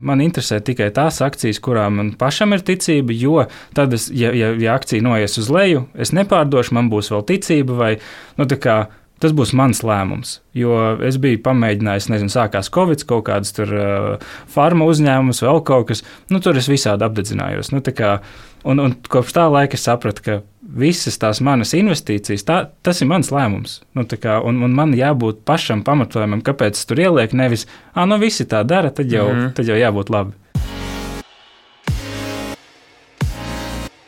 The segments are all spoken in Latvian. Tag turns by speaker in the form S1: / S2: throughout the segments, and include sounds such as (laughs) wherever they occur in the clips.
S1: Man interesē tikai tās akcijas, kurām man pašam ir ticība, jo tad, es, ja, ja, ja akcija noies uz leju, es nepārdošu, man būs vēl ticība, vai nu, kā, tas būs mans lēmums. Jo es biju pamēģinājis, nezinu, sākās Covid, kaut kādas tur uh, farma uzņēmumus, vēl kaut kas, nu, tur es visādi apdedzinājos. Nu, kā, un, un kopš tā laika es sapratu, ka visas tās manas investīcijas, tā, tas ir mans lēmums. Nu, kā, un, un man jābūt pašam pamatojumam, kāpēc es tur ielieku. Nevis, ah, nu visi tā dara, tad jau, mm tad jau jābūt labi.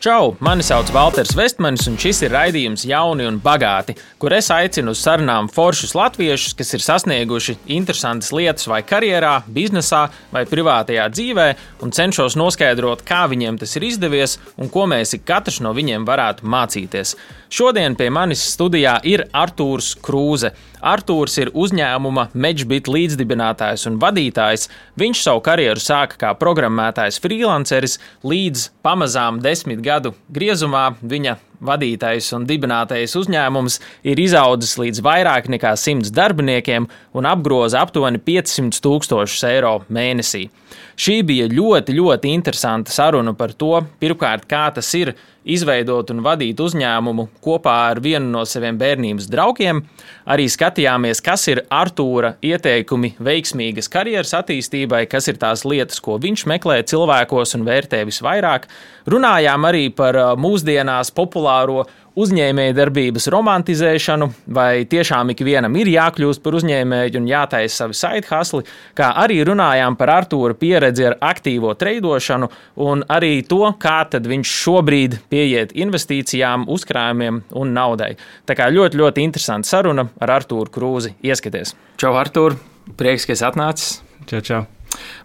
S2: Čau! Mani sauc Walters Vestmanis, un šis ir raidījums Jauni un Bagāti, kur es aicinu uz sarunām foršus latviešus, kas ir sasnieguši interesantas lietas vai karjerā, biznesā vai privātajā dzīvē, un cenšos noskaidrot, kā viņiem tas ir izdevies un ko mēs katrs no viņiem varētu mācīties. Šodien pie manis studijā ir Artūrs Krūze. Artūrs ir uzņēmuma Meģbit līdzdibinātājs un vadītājs. Viņš savu karjeru sāka kā programmētājs freelanceris, līdz pamazām desmit gadu griezumā viņa vadītais un dibinātais uzņēmums ir izaudzis līdz vairāk nekā 100 darbiniekiem un apgroza aptuveni 500 tūkstošus eiro mēnesī. Šī bija ļoti, ļoti interesanta saruna par to, pirmkārt, kā tas ir izveidot un vadīt uzņēmumu kopā ar vienu no saviem bērnības draugiem. Arī skatījāmies, kas ir Artūra ieteikumi veiksmīgas karjeras attīstībai, kas ir tās lietas, ko viņš meklē cilvēkos un vērtē visvairāk. Runājām arī par mūsdienās populāro uzņēmējdarbības romantizēšanu, vai tiešām ikvienam ir jākļūst par uzņēmēju un jātaisa savi side hustle, kā arī runājām par Artūra pieredzi ar aktīvo treidošanu un arī to, kā viņš šobrīd pieiet investīcijām, uzkrājumiem un naudai. Tā kā ļoti, ļoti interesanta saruna ar Artūru Krūzi. Ieskaties!
S3: Čau, Artūr! Prieks, ka esi atnācis!
S1: Čau, čau!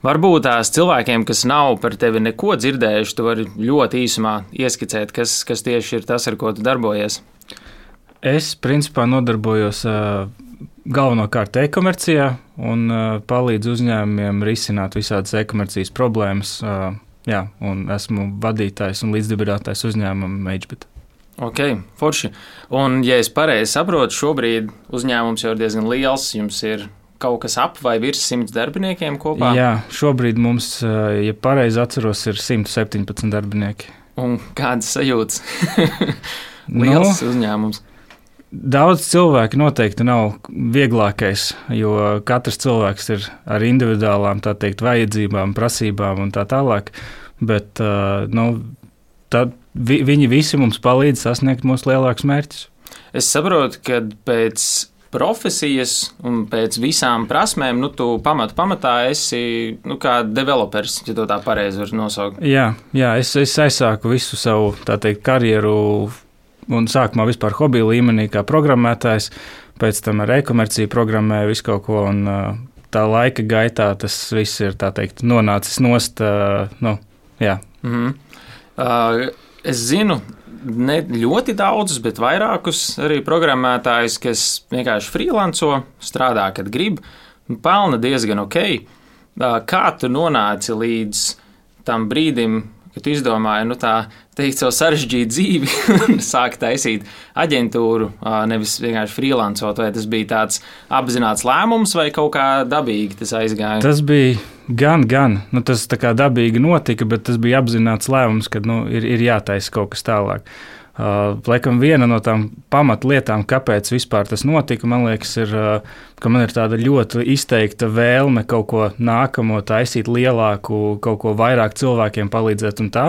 S3: Varbūt tās cilvēkiem, kas nav par tevi neko dzirdējuši, tu vari ļoti īsumā ieskicēt, kas, kas tieši ir tas, ar ko tu darbojies.
S1: Es principā nodarbojos galvenokārt e-komercijā un palīdzu uzņēmumiem risināt visādas e-komercijas problēmas. Jā, un esmu vadītājs un līdzdibinātājs uzņēmumam Magebit.
S3: Ok, forši. Un, ja es pareizi saprotu, šobrīd uzņēmums jau ir diezgan liels. Jums ir kaut kas ap vai virs simts darbiniekiem kopā?
S1: Jā, šobrīd mums, eh, ja pareizi atceros, ir 117 darbinieki.
S3: Un kādas sajūtas? (laughs) Liels nu, uzņēmums.
S1: Daudz cilvēku noteikti nav vieglākais, jo katrs cilvēks ir ar individuālām teikt, vajadzībām, prasībām un tā tālāk. Bet uh, nu, tad vi, viņi visi mums palīdz sasniegt mūsu lielākus mērķus.
S3: Es saprotu, ka pēc profesijas un pēc visām prasmēm, nu, tu pamat, pamatā esi nu, kā developers, ja tā pareizi var nosaukt.
S1: Jā, jā es, es aizsāku visu savu teikt, karjeru un sākumā vispār hobiju līmenī kā programmētājs, pēc tam ar e-komerciju programmēju visu kaut ko. Un, Tā laika gaitā tas viss ir teikt, nonācis nost. Nu, jā.
S3: mm -hmm. uh, es zinu, ne ļoti daudzus, bet vairākus arī programmētājus, kas vienkārši freelanco, strādā, kad grib, pelna diezgan ok. Kā tu nonāci līdz tam brīdim, kad tu izdomāji, nu tā teikt, savu sarežģītu dzīvi (laughs) un sākt taisīt aģentūru, nevis vienkārši freelancot, vai tas bija tāds apzināts lēmums vai kaut kā dabīgi tas aizgāja?
S1: Tas bija gan, gan. Nu, tas tā kā dabīgi notika, bet tas bija apzināts lēmums, ka nu, ir, ir jātaisa kaut kas tālāk. Uh, laikam viena no tām pamatlietām, kāpēc vispār tas notika, man liekas, ir, uh, ka man ir tāda ļoti izteikta vēlme kaut ko nākamo taisīt lielāku, kaut ko vairāk cilvēkiem palīdzēt un tā.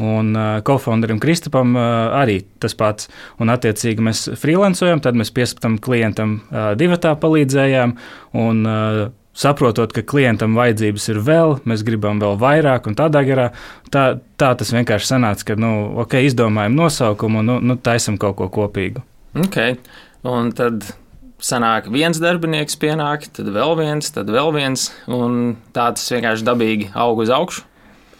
S1: Un uh, kofounderim Kristapam uh, arī tas pats. Un, attiecīgi, mēs freelancojam, tad mēs piespētam klientam uh, divatā palīdzējām. Un, uh, saprotot, ka klientam vajadzības ir vēl, mēs gribam vēl vairāk, un tādā garā tā, tā tas vienkārši sanāca, ka, nu, ok, izdomājam nosaukumu, un nu, nu, taisam kaut ko kopīgu.
S3: Ok, un tad sanāk viens darbinieks pienāk, tad vēl viens, tad vēl viens, un tā tas vienkārši dabīgi aug uz augšu.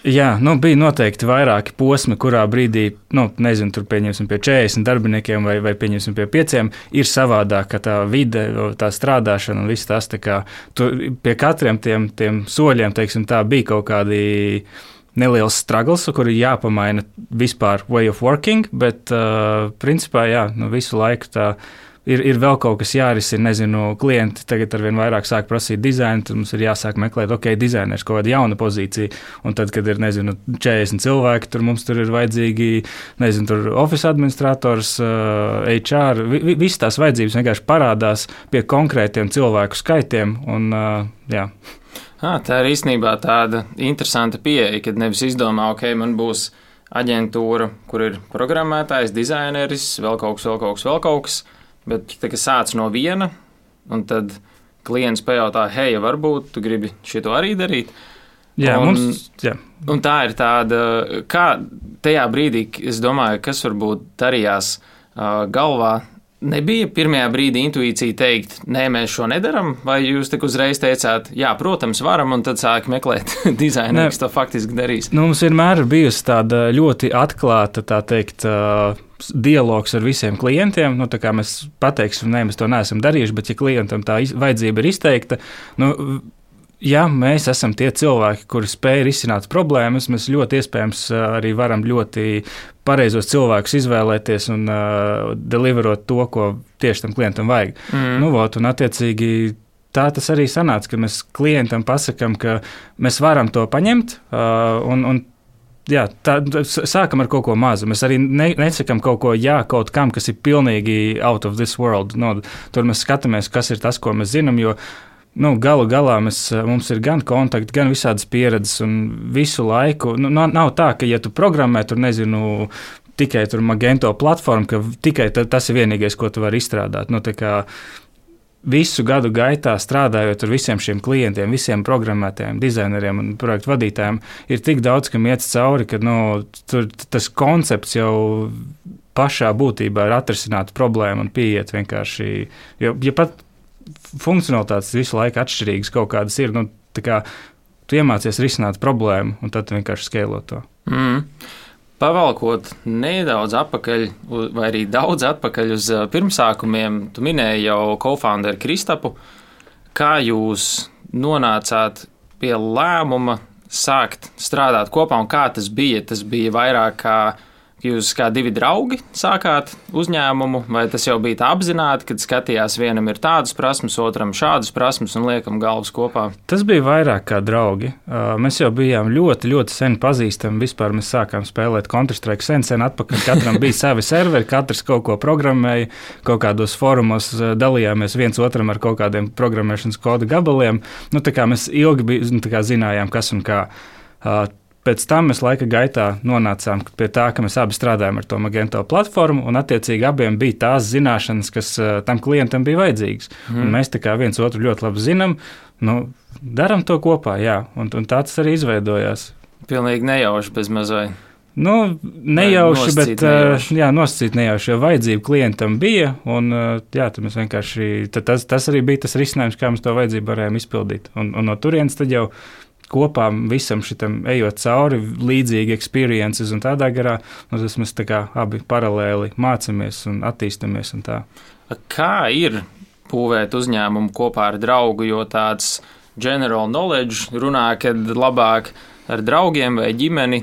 S1: Jā, nu, bija noteikti vairāki posmi, kurā brīdī, nu, nezinu, tur pieņemsim pie 40 darbiniekiem vai, vai pieņemsim pie 5, ir savādāk tā vide, tā strādāšana un viss tas. Kā, tu, pie katriem tiem, tiem soļiem, teiksim, tā bija kaut kādi neliels struggles, kur ir jāpamaina vispār way of working, bet uh, principā jā, nu, visu laiku tā ir, ir vēl kaut kas jārisina. Nezinu, klienti tagad ar vien vairāk sāk prasīt dizainu, tad mums ir jāsāk meklēt, ok, dizainers kaut kāda jauna pozīcija. Un tad, kad ir nezinu, 40 cilvēki, tur mums tur ir vajadzīgi, nezinu, tur office administrators, HR, vi, visas tās vajadzības vienkārši parādās pie konkrētiem cilvēku skaitiem. Un, uh, jā.
S3: À, tā ir īstenībā tāda interesanta pieeja, kad nevis izdomā, ok, man būs aģentūra, kur ir programmētājs, dizaineris, vēl kaut kas, vēl kaut kas, vēl kaut kas Bet tā sāc no viena, un tad klients pajautā, hei, varbūt tu gribi šo arī darīt.
S1: Jā, un, mums, jā.
S3: un tā ir tāda, kā tajā brīdī, es domāju, kas varbūt darījās uh, galvā. Nebija pirmajā brīdī intuīcija teikt, nē, mēs šo nedaram, vai jūs tik uzreiz teicāt, jā, protams, varam, un tad sāk meklēt (laughs) dizaineru, kas to faktiski darīs?
S1: Nu, mums vienmēr ir bijusi tāda ļoti atklāta, tā teikt, uh, dialogs ar visiem klientiem. Nu, mēs pateiksim, nē, mēs to neesam darījuši, bet, ja klientam tā vajadzība ir izteikta, nu, ja mēs esam tie cilvēki, kuri spēj risināt problēmas, mēs ļoti iespējams arī varam ļoti pareizos cilvēkus izvēlēties un uh, deliverot to, ko tieši tam klientam vajag. Mm. Nu, vot, un, attiecīgi, tā tas arī sanāca, ka mēs klientam pasakām, ka mēs varam to paņemt, uh, un, un jā, tā, sākam ar kaut ko mazu. Mēs arī ne, nesakām kaut ko jā, kaut kam, kas ir pilnīgi out of this world. No, tur mēs skatāmies, kas ir tas, ko mēs zinām. Jo, nu, galu galā mēs, mums ir gan kontakti, gan visādas pieredzes, un visu laiku nu, nav tā, ka, ja tu programmē, tur nezinu. Tikai tur magento platforma, ka tikai tas ir vienīgais, ko tu vari izstrādāt. Nu, kā, visu gadu gaitā strādājot ar visiem šiem klientiem, visiem programmētājiem, dizaineriem un projektu vadītājiem, ir tik daudz, kam iet cauri, ka nu, tur, tas koncepts jau pašā būtībā ir atrisināt problēmu un pieiet vienkārši. Jo, ja pat funkcionalitātes visu laiku atšķirīgas kaut kādas ir, nu, kā, tu iemācies risināt problēmu un tad vienkārši skēlot to.
S3: Mm. Pavalkot nedaudz atpakaļ, vai arī daudz atpakaļ uz pirmsākumiem, tu minēji jau co-founderu Kristapu. Kā jūs nonācāt pie lēmuma sākt strādāt kopā un kā tas bija? Tas bija vairāk kā Jūs kā divi draugi sākāt uzņēmumu, vai tas jau bija tā apzināti, kad skatījās, vienam ir tādas prasmes, otram šādas prasmes un liekam galvas kopā?
S1: Tas bija vairāk kā draugi. Mēs jau bijām ļoti, ļoti sen pazīstami. Vispār mēs sākām spēlēt Counter-Strike sen, sen atpakaļ. Katram bija (laughs) savi serveri, katrs kaut ko programmēja, kaut kādos fórumos dalījāmies viens otram ar kaut kādiem programmēšanas kodu gabaliem. Nu, mēs ilgi bija, nu, zinājām, kas un kā. Pēc tam mēs laika gaitā nonācām pie tā, ka mēs abi strādājam ar to Magento platformu, un attiecīgi abiem bija tās zināšanas, kas uh, tam klientam bija vajadzīgas. Mm. Mēs viens otru ļoti labi zinām, nu, darām to kopā, jā, un, un tā tas arī izveidojās.
S3: Pilnīgi nejauši bez mazai.
S1: Nu, nejauši, bet nejauši. Jā, nosacīt nejauši, jo vajadzība klientam bija. Un, jā, mēs vienkārši, tas, tas arī bija tas risinājums, kā mēs to vajadzību varējām izpildīt. Un, un no turienes jau kopā visam šitam ejot cauri, līdzīgi experiences un tādā garā, nu, tas mēs tā kā abi paralēli mācāmies un attīstamies. Un tā.
S3: kā ir būvēt uzņēmumu kopā ar draugu, jo tāds general knowledge runā, ka labāk ar draugiem vai ģimeni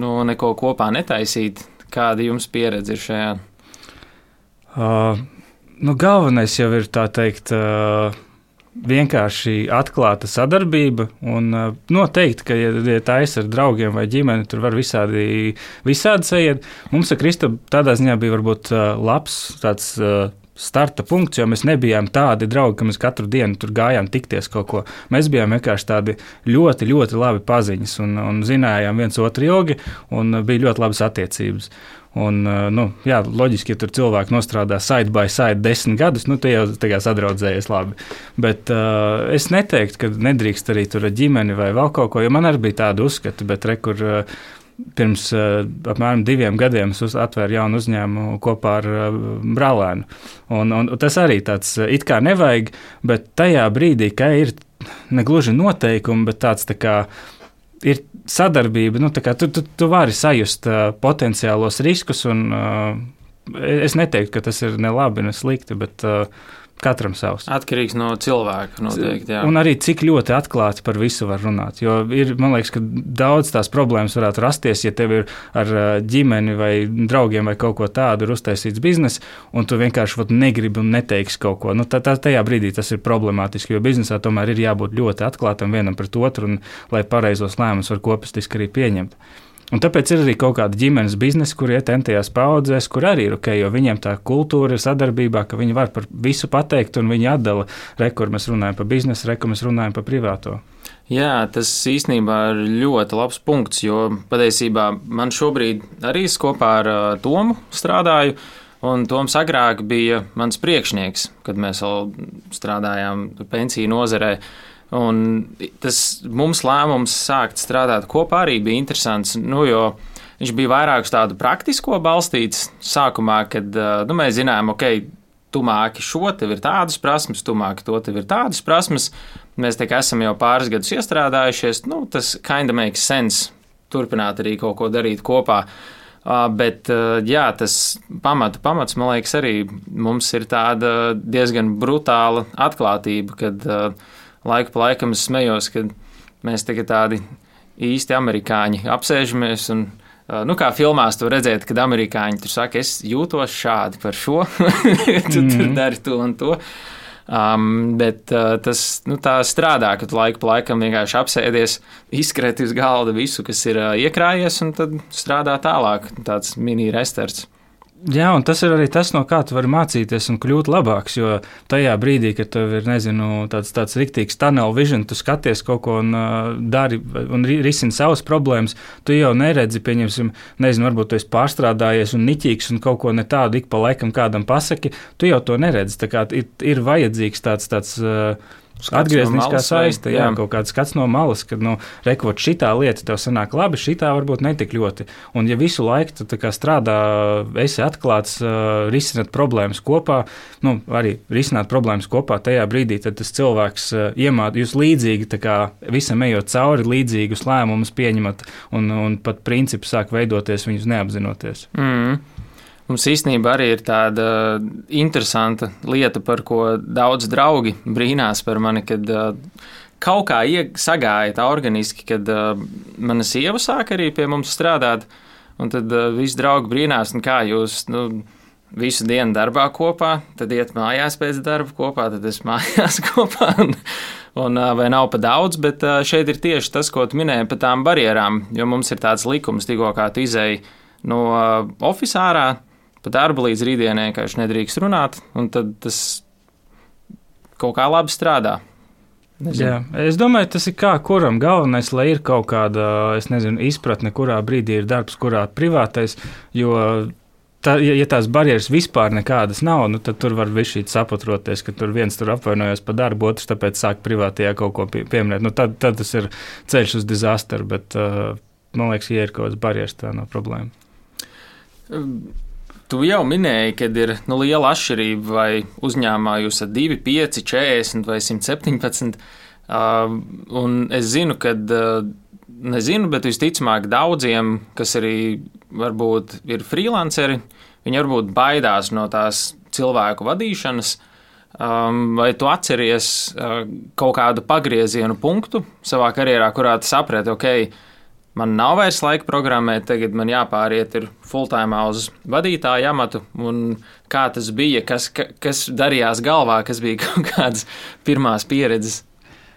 S3: nu, neko kopā netaisīt. Kāda jums pieredze ir šajā?
S1: Uh, nu, galvenais jau ir tā teikt. Uh, vienkārši atklāta sadarbība. Un uh, noteikti, ka, ja, ja tā ir ar draugiem vai ģimeni, tur var visādi, visādi sajiet. Mums ar Kristu tādā ziņā bija varbūt uh, labs tāds. Starta punkts, jo mēs nebijām tādi draugi, ka mēs katru dienu tur gājām tikties kaut ko. Mēs bijām vienkārši tādi ļoti, ļoti labi paziņas un, un zinājām viens otru ilgi, un bija ļoti labas attiecības. Un, eh, nu, jā, loģiski, ja tur cilvēki nostrādā side by side desmit gadus, nu, tie jau tā sadraudzējies labi. Bet uh, es neteiktu, ka nedrīkst arī tur ģimeni vai vēl kaut ko, jo man arī bija tāda uzskata, bet re, kur. Uh, Pirms uh, apmēram diviem gadiem es atvēru jaunu uzņēmumu kopā ar uh, brālēnu. Un, un, tas arī tāds it kā nevajag, bet tajā brīdī, kad ir negluži noteikumi, bet tāds tā kā ir sadarbība, nu, tu, tu, tu vari sajust uh, potenciālos riskus. Un, uh, es neteiktu, ka tas ir ne labi, ne slikti, bet uh, Katram savs.
S3: Atkarīgs no cilvēka. Noteikti, jā.
S1: un arī cik ļoti atklāti par visu var runāt. Jo ir, man liekas, ka daudz tās problēmas varētu rasties, ja tev ir ar ģimeni vai draugiem vai kaut ko tādu uztaisīts biznesa, un tu vienkārši vat, negribi un neteiksi kaut ko. Nu, tā, tā, tajā brīdī tas ir problemātiski, jo biznesā tomēr ir jābūt ļoti atklātam vienam pret otru, un lai pareizos lēmumus var kopistiski arī pieņemt. Un tāpēc ir arī kaut kāda ģimenes biznesa, kur iet entajās paudzēs, kur arī ir ok, jo viņiem tā kultūra ir sadarbībā, ka viņi var par visu pateikt, un viņi atdala, re, kur mēs runājam par biznesu, re, kur mēs runājam par privāto.
S3: Jā, tas īstenībā ir ļoti labs punkts, jo patiesībā man šobrīd arī es kopā ar uh, Tomu strādāju. Un Toms agrāk bija mans priekšnieks, kad mēs vēl strādājām pensiju nozarē. Uh, Un tas mums lēmums sākt strādāt kopā arī bija interesants. Nu, viņš bija vairāk uz tādu praktisko balstīts sākumā, kad nu, mēs zinājām, ok, tu māki šo, tev ir tādas prasmes, tu māki to, tev ir tādas prasmes. Mēs te esam jau pāris gadus iestrādājušies, nu, tas kinda makes sense turpināt arī kaut ko darīt kopā. Uh, bet uh, jā, tas pamatu pamats, man liekas, arī mums ir tāda diezgan brutāla atklātība, kad uh, laiku pa laikam es smējos, ka mēs tagad tādi īsti amerikāņi apsēžamies. Un, nu, kā filmās tur redzēt, kad amerikāņi tur saka, es jūtos šādi par šo, (laughs) tu mm. tur mhm. dari to un to. Um, bet uh, tas nu, tā strādā, ka tu laiku pa laikam vienkārši apsēdies, izkrēti uz galda visu, kas ir uh, iekrājies, un tad strādā tālāk. Tāds mini restarts.
S1: Jā, un tas ir arī tas, no kā tu vari mācīties un kļūt labāks. Jo tajā brīdī, kad tev ir nezinu, tāds, tāds riktīgs tunnel vision, tu skaties kaut ko un uh, dari un risini savas problēmas, tu jau neredzi, pieņemsim, nezinu, varbūt tu esi pārstrādājies un niķīgs un kaut ko ne tādu ik pa laikam kādam pasaki, tu jau to neredzi. Tā kā ir, ir vajadzīgs tāds. tāds uh, Atgriezniskā no saiste, jā, jā, kaut kāds skats no malas, kad, nu, rekot šitā lieta tev sanāk labi, šitā varbūt netik ļoti. Un ja visu laiku tu strādā, esi atklāts, uh, risināt problēmas kopā, nu, arī risināt problēmas kopā tajā brīdī, tad tas cilvēks uh, iemāca jūs līdzīgi, tā kā visam ejot cauri, līdzīgus lēmumus pieņemat un, un pat principi sāk veidoties viņus neapzinoties.
S3: Mm. Mums īstenībā arī ir tāda interesanta lieta, par ko daudz draugi brīnās par mani, kad uh, kaut kā sagāja tā organiski, kad uh, mana sieva sāk arī pie mums strādāt, un tad uh, visi draugi brīnās, kā jūs. Nu, Visu dienu darbā kopā, tad iet mājās pēc darba kopā, tad es (laughs) mājās kopā. Un, un, vai nav pa daudz, bet šeit ir tieši tas, ko tu minēji par tām barjerām. Jo mums ir tāds likums, tikko kā tu izēji no oficiālā ārā, pa darbu līdz rītdienai vienkārši nedrīkst runāt, un tad tas kaut kā labi strādā.
S1: Nezinu. Jā, es domāju, tas ir kā kuram galvenais, lai ir kaut kāda nezinu, izpratne, kurā brīdī ir darbs, kurā privātais. Jo tā, ja, ja tās barjeras vispār nekādas nav, nu, tad tur var būt saprototies, ka tur viens tur apvainojas par darbu, otrs tāpēc sāk privātajā kaut ko pie, pieminēt. Nu, tad, tad tas ir ceļš uz dizastru, bet uh, man liekas, ja ir kaut kādas barjeras, tā nav problēma.
S3: Tu jau minēji, ka ir nu, liela atšķirība, vai uzņēmumā jūs esat 2, 5, 40 vai 117. Uh, un es zinu, ka, uh, nezinu, bet visticamāk daudziem, kas arī varbūt ir freelanceri, viņi varbūt baidās no tās cilvēku vadīšanas. Um, vai tu atceries uh, kaut kādu pagriezienu punktu savā karjerā, kurā tu saprati, ok, man nav vairs laika programmēt, tagad man jāpāriet ir full-time uz vadītāju amatu. Kā tas bija, kas, kas darījās galvā, kas bija (laughs) kaut kādas pirmās pieredzes?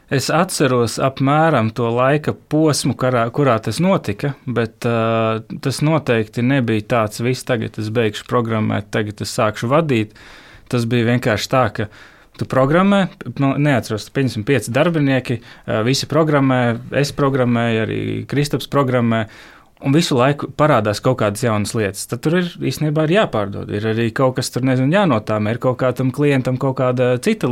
S1: Es atceros apmēram to laika posmu, kurā, kurā tas notika, bet uh, tas noteikti nebija tāds, viss tagad es beigšu programmēt, tagad es sākšu vadīt. Tas bija vienkārši tā, ka uh, Tu programmē, nu, neatceros, pieņemsim, pieci darbinieki, visi programmē, es programmēju, arī Kristaps programmē. Un visu laiku parādās kaut kādas jaunas lietas. Tad tur ir īstenībā ir jāpārdod. Ir arī kaut kas tur, nezinu, jānotāmē, ir kaut kādam klientam kaut kāda cita,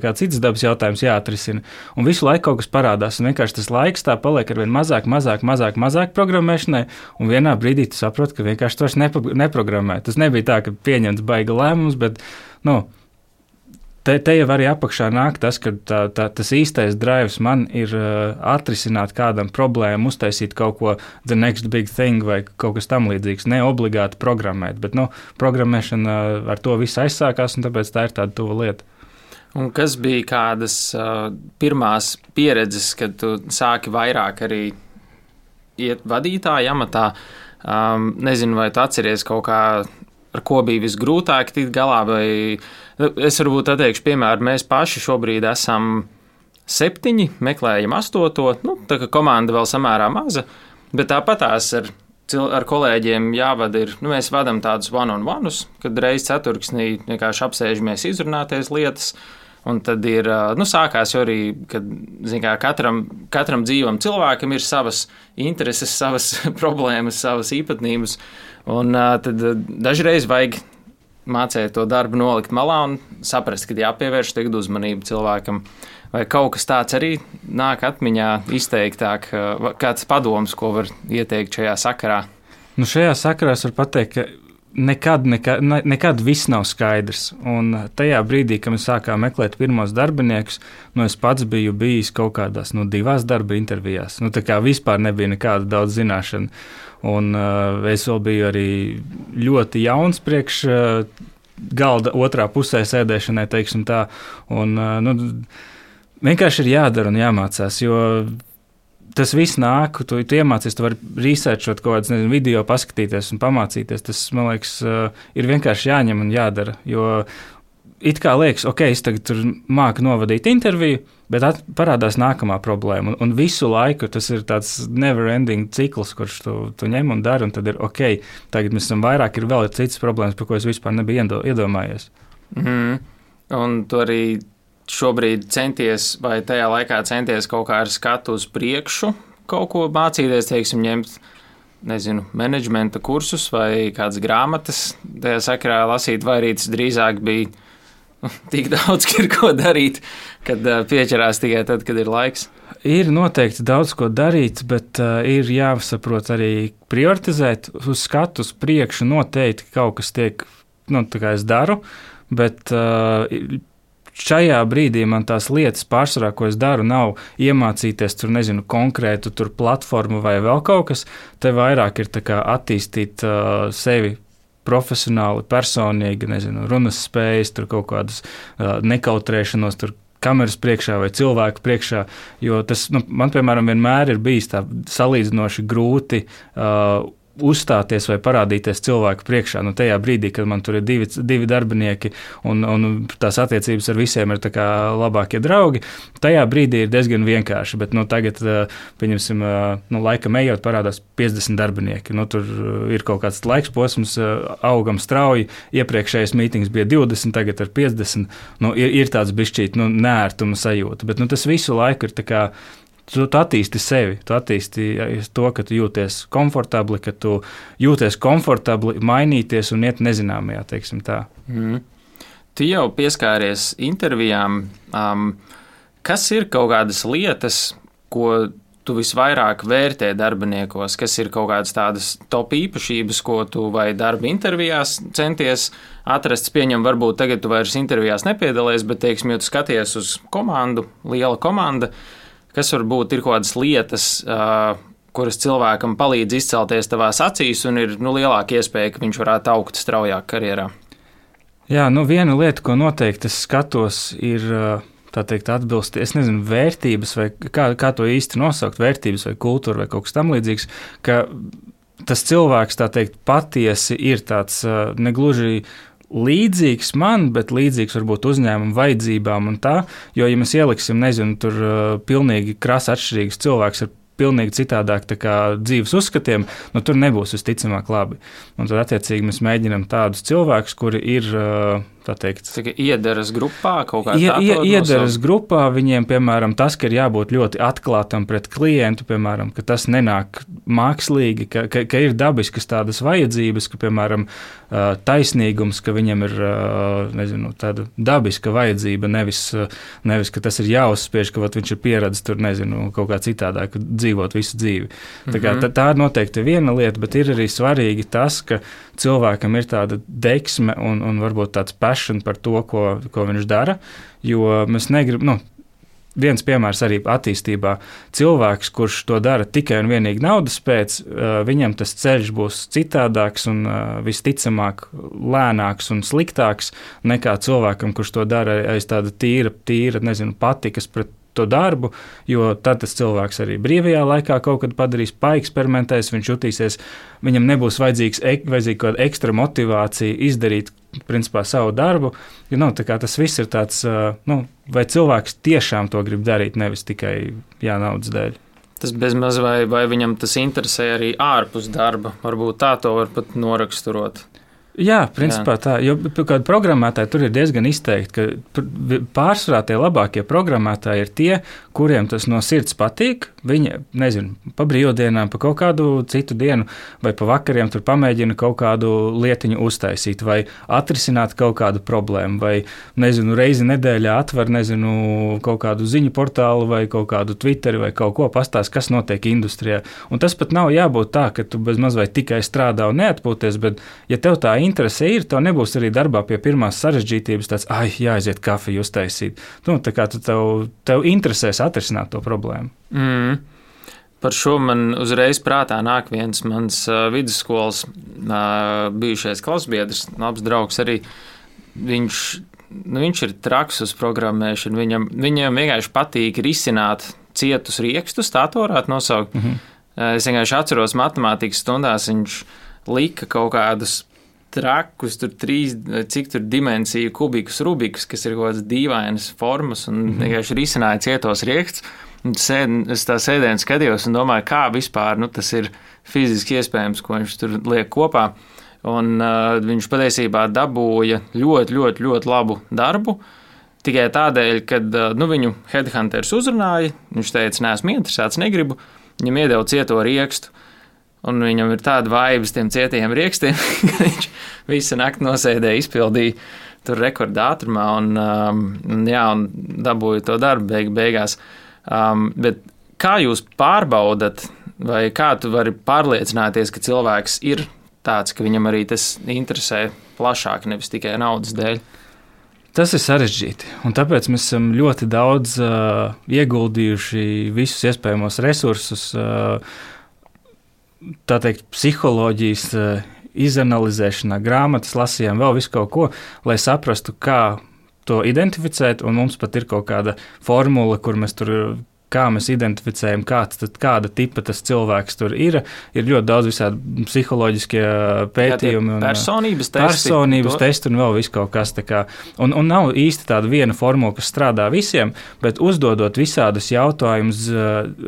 S1: kā citas dabas jautājums jāatrisina. Un visu laiku kaut kas parādās. Un vienkārši tas laiks tā paliek ar vien mazāk, mazāk, mazāk, mazāk programmēšanai. Un vienā brīdī tu saproti, ka vienkārši vairs neprogrammē. Tas nebija tā, ka pieņemts baiga lēmums, bet, nu, Te, te jau arī apakšā nāk tas, ka tā, tā, tas īstais drives man ir uh, atrisināt kādam problēmu, uztaisīt kaut ko the next big thing vai kaut kas tam līdzīgs. Ne obligāti programmēt, bet nu, programmēšana ar to viss aizsākās, un tāpēc tā ir tāda tuva lieta.
S3: Un kas bija kādas uh, pirmās pieredzes, kad tu sāki vairāk arī iet vadītāja amatā? Um, nezinu, vai tu atceries kaut kā, ar ko bija visgrūtāk tikt galā, vai es varbūt atteikšu piemēru, mēs paši šobrīd esam septiņi, meklējam astoto, nu, tā kā komanda vēl samērā maza, bet tāpatās ar ar kolēģiem jāvada ir, nu, mēs vadām tādus one-on-ones, kad reizes ceturksnī vienkārši apsēžamies izrunāties lietas. Un tad ir, nu, sākās arī, kad kā, katram, katram dzīvam cilvēkam ir savas intereses, savas (laughs) problēmas, savas īpatnības. Un tad dažreiz vajag mācīt to darbu nolikt malā un saprast, ka jāpievērš tagad uzmanība cilvēkam. Vai kaut kas tāds arī nāk atmiņā izteiktāk, kāds padoms, ko var ieteikt šajā sakarā?
S1: Nu šajā sakarā es varu pateikt, ka nekad, nekad, nekad viss nav skaidrs. Un tajā brīdī, kad mēs sākām meklēt pirmos darbiniekus, nu, es pats biju bijis kaut kādās nu, divās darba intervijās. Nu, tā kā vispār nebija nekāda daudz zināšana. Un uh, es vēl biju arī ļoti jauns priekš uh, galda otrā pusē sēdēšanai, teiksim tā. Un, uh, nu, vienkārši ir jādara un jāmācās, jo tas viss nāk, tu, tu iemācies, tu vari researchot kaut kādus video, paskatīties un pamācīties. Tas, man liekas, eh, ir vienkārši jāņem un jādara. Jo it kā liekas, ok, es tagad māku novadīt interviju, bet parādās nākamā problēma. Un, un visu laiku tas ir tāds never-ending cikls, kurš tu, tu ņem un dari, un tad ir ok, tagad mēs esam vairāk, ir vēl citas problēmas, par ko es vispār nebiju iedomājies.
S3: Mm. Un tu arī šobrīd centies, vai tajā laikā centies kaut kā ar skatu uz priekšu, kaut ko mācīties, teiksim, ņemt, nezinu, menedžmenta kursus vai kādas grāmatas, tajā sakarā lasīt, vai arī tas drīzāk bija (laughs) tik daudz, ka ir ko darīt, kad pieķerās tikai tad, kad ir laiks.
S1: Ir noteikti daudz ko darīt, bet uh, ir jāsaprot arī prioritizēt uz skatu uz priekšu. Noteikti kaut kas tiek, nu, tā kā es daru, bet uh, šajā brīdī man tās lietas pārsvarā, ko es daru, nav iemācīties tur, nezinu, konkrētu tur platformu vai vēl kaut kas. Te vairāk ir attīstīt uh, sevi profesionāli, personīgi, nezinu, runas spējas, tur kaut kādas uh, nekautrēšanos, tur kameras priekšā vai cilvēku priekšā. Jo tas nu, man, piemēram, vienmēr ir bijis tā salīdzinoši grūti. Uh, uzstāties vai parādīties cilvēku priekšā. Nu, tajā brīdī, kad man tur ir divi, divi darbinieki un, un tās attiecības ar visiem ir labākie draugi, tajā brīdī ir diezgan vienkārši. Bet nu, tagad, pieņemsim, nu, laikam ejot, parādās 50 darbinieki. Nu, tur ir kaut kāds laiks posms, augam strauji. Iepriekšējais mītings bija 20, tagad ir 50. Nu, ir, ir tāds bišķīt nu, nērtuma sajūta, bet nu, tas visu laiku ir tu, tu attīsti sevi, tu attīsti to, ka tu jūties komfortabli, ka tu jūties komfortabli mainīties un iet nezināmajā, teiksim tā. Mm.
S3: Tu jau pieskāries intervijām. Um, kas ir kaut kādas lietas, ko tu visvairāk vērtē darbiniekos, kas ir kaut kādas tādas top īpašības, ko tu vai darba intervijās centies atrast. Pieņem, varbūt tagad tu vairs intervijās nepiedalies, bet, teiksim, ja tu skaties uz komandu, liela komanda, uh, kas varbūt ir kaut kādas lietas, kuras cilvēkam palīdz izcelties tavās acīs, un ir nu, lielāka iespēja, ka viņš varētu augt straujāk karjerā?
S1: Jā, nu viena lieta, ko noteikti es skatos, ir tā teikt, atbilst, es nezinu, vērtības, vai kā, kā to īsti nosaukt, vērtības vai kultūra vai kaut kas tamlīdzīgs, ka tas cilvēks, tā teikt, patiesi ir tāds negluži līdzīgs man, bet līdzīgs varbūt uzņēmuma vajadzībām un tā. Jo, ja mēs ieliksim, nezinu, tur uh, pilnīgi krasi atšķirīgs cilvēks ar pilnīgi citādāk dzīves uzskatiem, nu, tur nebūs visticamāk labi. Un tad, attiecīgi, mēs mēģinām tādus cilvēkus, kuri ir. Uh, tā teikt.
S3: Tā iedaras grupā kaut kādā
S1: veidā. Ie, iedaras grupā viņiem, piemēram, tas, ka ir jābūt ļoti atklātam pret klientu, piemēram, ka tas nenāk mākslīgi, ka, ka, ka ir dabiskas tādas vajadzības, ka, piemēram, taisnīgums, ka viņam ir nezinu, tāda dabiska vajadzība, nevis, nevis ka tas ir jāuzspiež, ka viņš ir pieredzējis tur, nezinu, kaut kā citādāk dzīvot visu dzīvi. Tā, kā, tā, tā ir noteikti viena lieta, bet ir arī svarīgi tas, ka cilvēkam ir tāda deksme un, un varbūt tāds passion par to, ko, ko viņš dara. Jo mēs negribam, nu, viens piemērs arī attīstībā. Cilvēks, kurš to dara tikai un vienīgi naudas pēc, viņam tas ceļš būs citādāks un visticamāk lēnāks un sliktāks nekā cilvēkam, kurš to dara aiz tāda tīra, tīra nezinu, patikas pret to darbu, jo tad tas cilvēks arī brīvajā laikā kaut kad padarīs, paeksperimentēs, viņš jutīsies, viņam nebūs vajadzīgs, vajadzīga kaut kāda ekstra motivācija izdarīt principā, savu darbu. Jo, nu, tas viss ir tāds, nu, vai cilvēks tiešām to grib darīt, nevis tikai jā, naudas dēļ.
S3: Tas bezmaz vai, vai viņam tas interesē arī ārpus darba. Varbūt tā to var pat noraksturot.
S1: Jā, principā Jā. tā. Jo kāda programmētāja tur ir diezgan izteikti, ka pārsvarā tie labākie programmētāji ir tie, kuriem tas no sirds patīk. Viņi, nezinu, pa brīvdienām, pa kaut kādu citu dienu, vai pa vakariem tur pamēģina kaut kādu lietiņu uztaisīt, vai atrisināt kaut kādu problēmu, vai, nezinu, reizi nedēļā atver, nezinu, kaut kādu ziņu portālu, vai kaut kādu Twitteri, vai kaut ko pastāst, kas notiek industrijā. Un tas pat nav jābūt tā, ka tu bez maz vai tikai strādā un neatpūties, bet, ja tev tā interese ir, tev nebūs arī darbā pie pirmās sarežģītības tāds, ah, jāaiziet kafiju uztaisīt. Nu, tā kā tu tev, tev interesēs atrisināt to problēmu.
S3: Mm. Par šo man uzreiz prātā nāk viens mans uh, vidusskolas uh, bijušais klasbiedrs, labs draugs arī. Viņš, nu, viņš ir traks uz programmēšanu. Viņam, viņam vienkārši patīk risināt cietus riekstus, tā to varētu nosaukt. Mm -hmm. Es vienkārši atceros, matemātikas stundās viņš lika kaut kādus trakus, tur trīs, cik tur dimensiju kubikus, rubikus, kas ir kaut kādas dīvainas formas un mm -hmm. vienkārši risināja cietos riekstus. Sēd, es tā sēdēju un skatījos un domāju, kā vispār nu, tas ir fiziski iespējams, ko viņš tur liek kopā. Un uh, viņš patiesībā dabūja ļoti, ļoti, ļoti labu darbu. Tikai tādēļ, ka uh, nu, viņu headhunters uzrunāja, viņš teica, neesmu interesēts, negribu. Viņam iedeva cieto riekstu. Un viņam ir tāda vaiba uz tiem cietiem rīkstiem, (laughs) ka viņš visu nakti nosēdēja, izpildīja tur rekordā ātrumā un, um, jā, un dabūja to darbu beig, beigās. Um, bet kā jūs pārbaudat, vai kā tu vari pārliecināties, ka cilvēks ir tāds, ka viņam arī tas interesē plašāk, nevis tikai naudas dēļ?
S1: Tas ir sarežģīti, un tāpēc mēs esam ļoti daudz uh, ieguldījuši visus iespējamos resursus. Uh, tā teikt, psiholoģijas eh, izanalizēšanā, grāmatas lasījām, vēl visu kaut ko, lai saprastu, kā to identificēt. Un mums pat ir kaut kāda formula, kur mēs tur kā mēs identificējam, kāds, tad, kāda tipa tas cilvēks tur ir. Ir ļoti daudz visādi psiholoģiskie pētījumi.
S3: Jā, personības testi.
S1: Personības to... testi un vēl viss kaut kas tāds. Un, un nav īsti tāda viena formula, kas strādā visiem, bet uzdodot visādus jautājumus,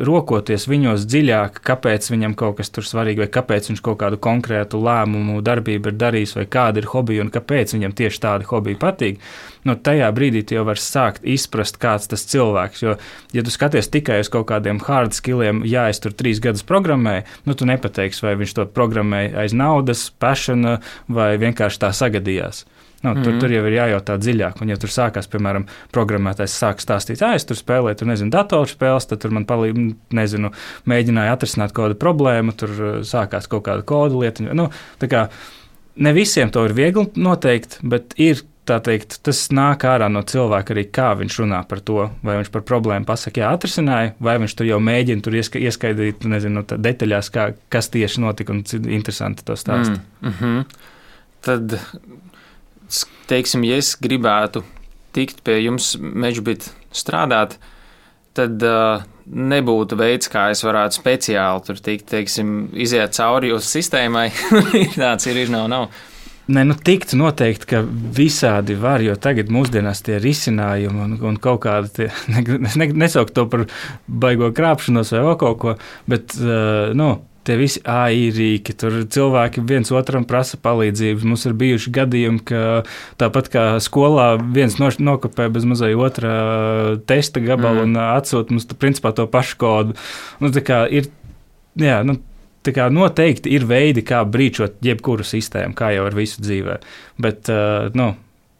S1: rokoties viņos dziļāk, kāpēc viņam kaut kas tur svarīgi, vai kāpēc viņš kaut kādu konkrētu lēmumu, darbību ir darījis, vai kāda ir hobija un kāpēc viņam tieši tāda hobija patīk nu, tajā brīdī tu jau vari sākt izprast, kāds tas cilvēks. Jo, ja tu skaties tikai uz kaut kādiem hard skilliem, ja es tur trīs gadus programmēju, nu, tu nepateiksi, vai viņš to programmēja aiz naudas, pašana vai vienkārši tā sagadījās. Nu, tur, mm -hmm. tur jau ir jājautā dziļāk. Un, ja tur sākās, piemēram, programmētājs sāk stāstīt, ah, es tur spēlēju, tur nezinu, datorspēles, tad tur man palīdz, nezinu, mēģināja atrisināt kādu problēmu, tur uh, sākās kaut kāda kodu lieta. Nu, kā, ne visiem to ir viegli noteikt, bet ir tā teikt, tas nāk ārā no cilvēka arī, kā viņš runā par to, vai viņš par problēmu pasakā, jā, atrisināja, vai viņš tur jau mēģina tur ieska, ieskaidrot, nezinu, detaļās, kā, kas tieši notika, un cik interesanti to stāst. Mm, mm -hmm.
S3: Tad, teiksim, ja es gribētu tikt pie jums mežbīt strādāt, tad uh, nebūtu veids, kā es varētu speciāli tur tikt, teiksim, iziet cauri jūsu sistēmai. (laughs) Tāds ir, ir, nav, nav.
S1: Ne, nu, tikt noteikti, ka visādi var, jo tagad mūsdienās tie risinājumi un, un kaut kāda, tie, es (laughs) ne, nesaucu to par baigo krāpšanos vai kaut ko, bet, uh, nu, tie visi AI rīki, tur cilvēki viens otram prasa palīdzību. Mums ir bijuši gadījumi, ka tāpat kā skolā viens no, nokopē bez mazai otrā testa gabalu mm. un atsūta mums principā to pašu kodu. Nu, ir, jā, nu, Tā kā noteikti ir veidi, kā brīčot jebkuru sistēmu, kā jau ar visu dzīvē. Bet, uh, nu,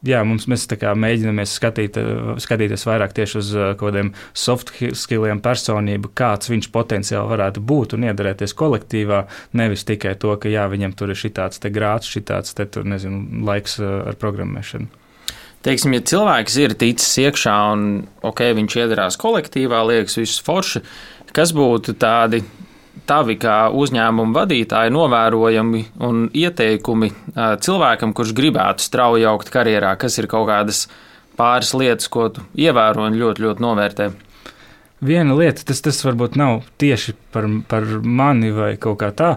S1: jā, mums, mēs mēģinām skatīt, skatīties vairāk tieši uz kaut kādiem soft skilliem, personību, kāds viņš potenciāli varētu būt un iedarēties kolektīvā. Nevis tikai to, ka jā, viņam tur ir šitāds grāts, šitāds te, tur, nezinu, laiks ar programmēšanu.
S3: Teiksim, ja cilvēks ir ticis iekšā un okay, viņš iedarās kolektīvā, liekas, viss forši, kas būtu tādi tavi kā uzņēmuma vadītāji novērojami un ieteikumi cilvēkam, kurš gribētu strauji augt karjerā, kas ir kaut kādas pāris lietas, ko tu ievēro un ļoti, ļoti novērtē?
S1: Viena lieta, tas, tas varbūt nav tieši par, par mani vai kaut kā tā,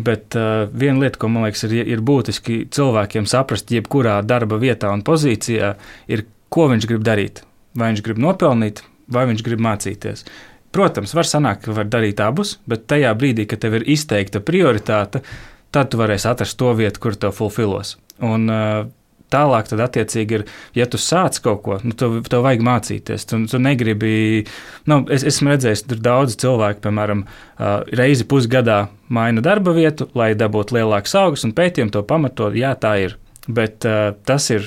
S1: bet uh, viena lieta, ko man liekas, ir, ir būtiski cilvēkiem saprast, jebkurā darba vietā un pozīcijā, ir, ko viņš grib darīt. Vai viņš grib nopelnīt, vai viņš grib mācīties. Protams, var sanākt, ka var darīt abus, bet tajā brīdī, kad tev ir izteikta prioritāte, tad tu varēsi atrast to vietu, kur tev fulfilos. Un, Tālāk, tad, attiecīgi, ir, ja tu sāc kaut ko, nu, tev, tev vajag mācīties. Tu, tu negribi, nu, es esmu redzējis, tur daudz cilvēku, piemēram, reizi pusgadā maina darba vietu, lai dabūtu lielākas augas, un pētījumi to pamato, jā, tā ir. Bet uh, tas ir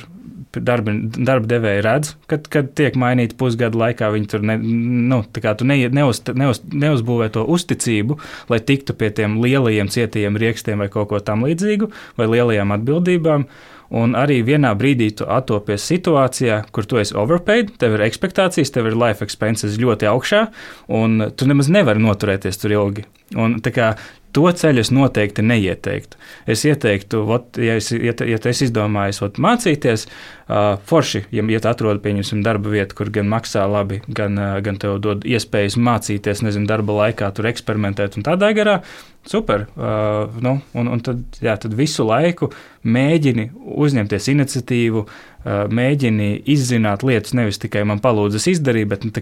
S1: darba, darba devēji redz, kad, kad tiek mainīti pusgadu laikā. Viņi tur ne, nu, ne, neuz, neuz, neuzbūvē to uzticību, lai tiktu pie tiem lielajiem cietajiem rīkstiem vai kaut ko tam līdzīgu, vai lielajām atbildībām. Un arī vienā brīdī tu atopies situācijā, kur tu esi overpaid, tev ir expectācijas, tev ir life expenses ļoti augšā, un tu nemaz nevari noturēties tur ilgi. Un, kā, To ceļu es noteikti neieteiktu. Es ieteiktu, ot, ja, es, ja, ja tu esi izdomājis ot, mācīties, uh, forši, ja, ja atrodi pieņemsim darba vietu, kur gan maksā labi, gan, uh, gan tev dod iespējas mācīties, nezinu, darba laikā tur eksperimentēt un tādā garā, super. Uh, nu, un, un tad, jā, tad visu laiku mēģini uzņemties iniciatīvu, uh, mēģini izzināt lietas, nevis tikai man palūdzas izdarīt, bet nu,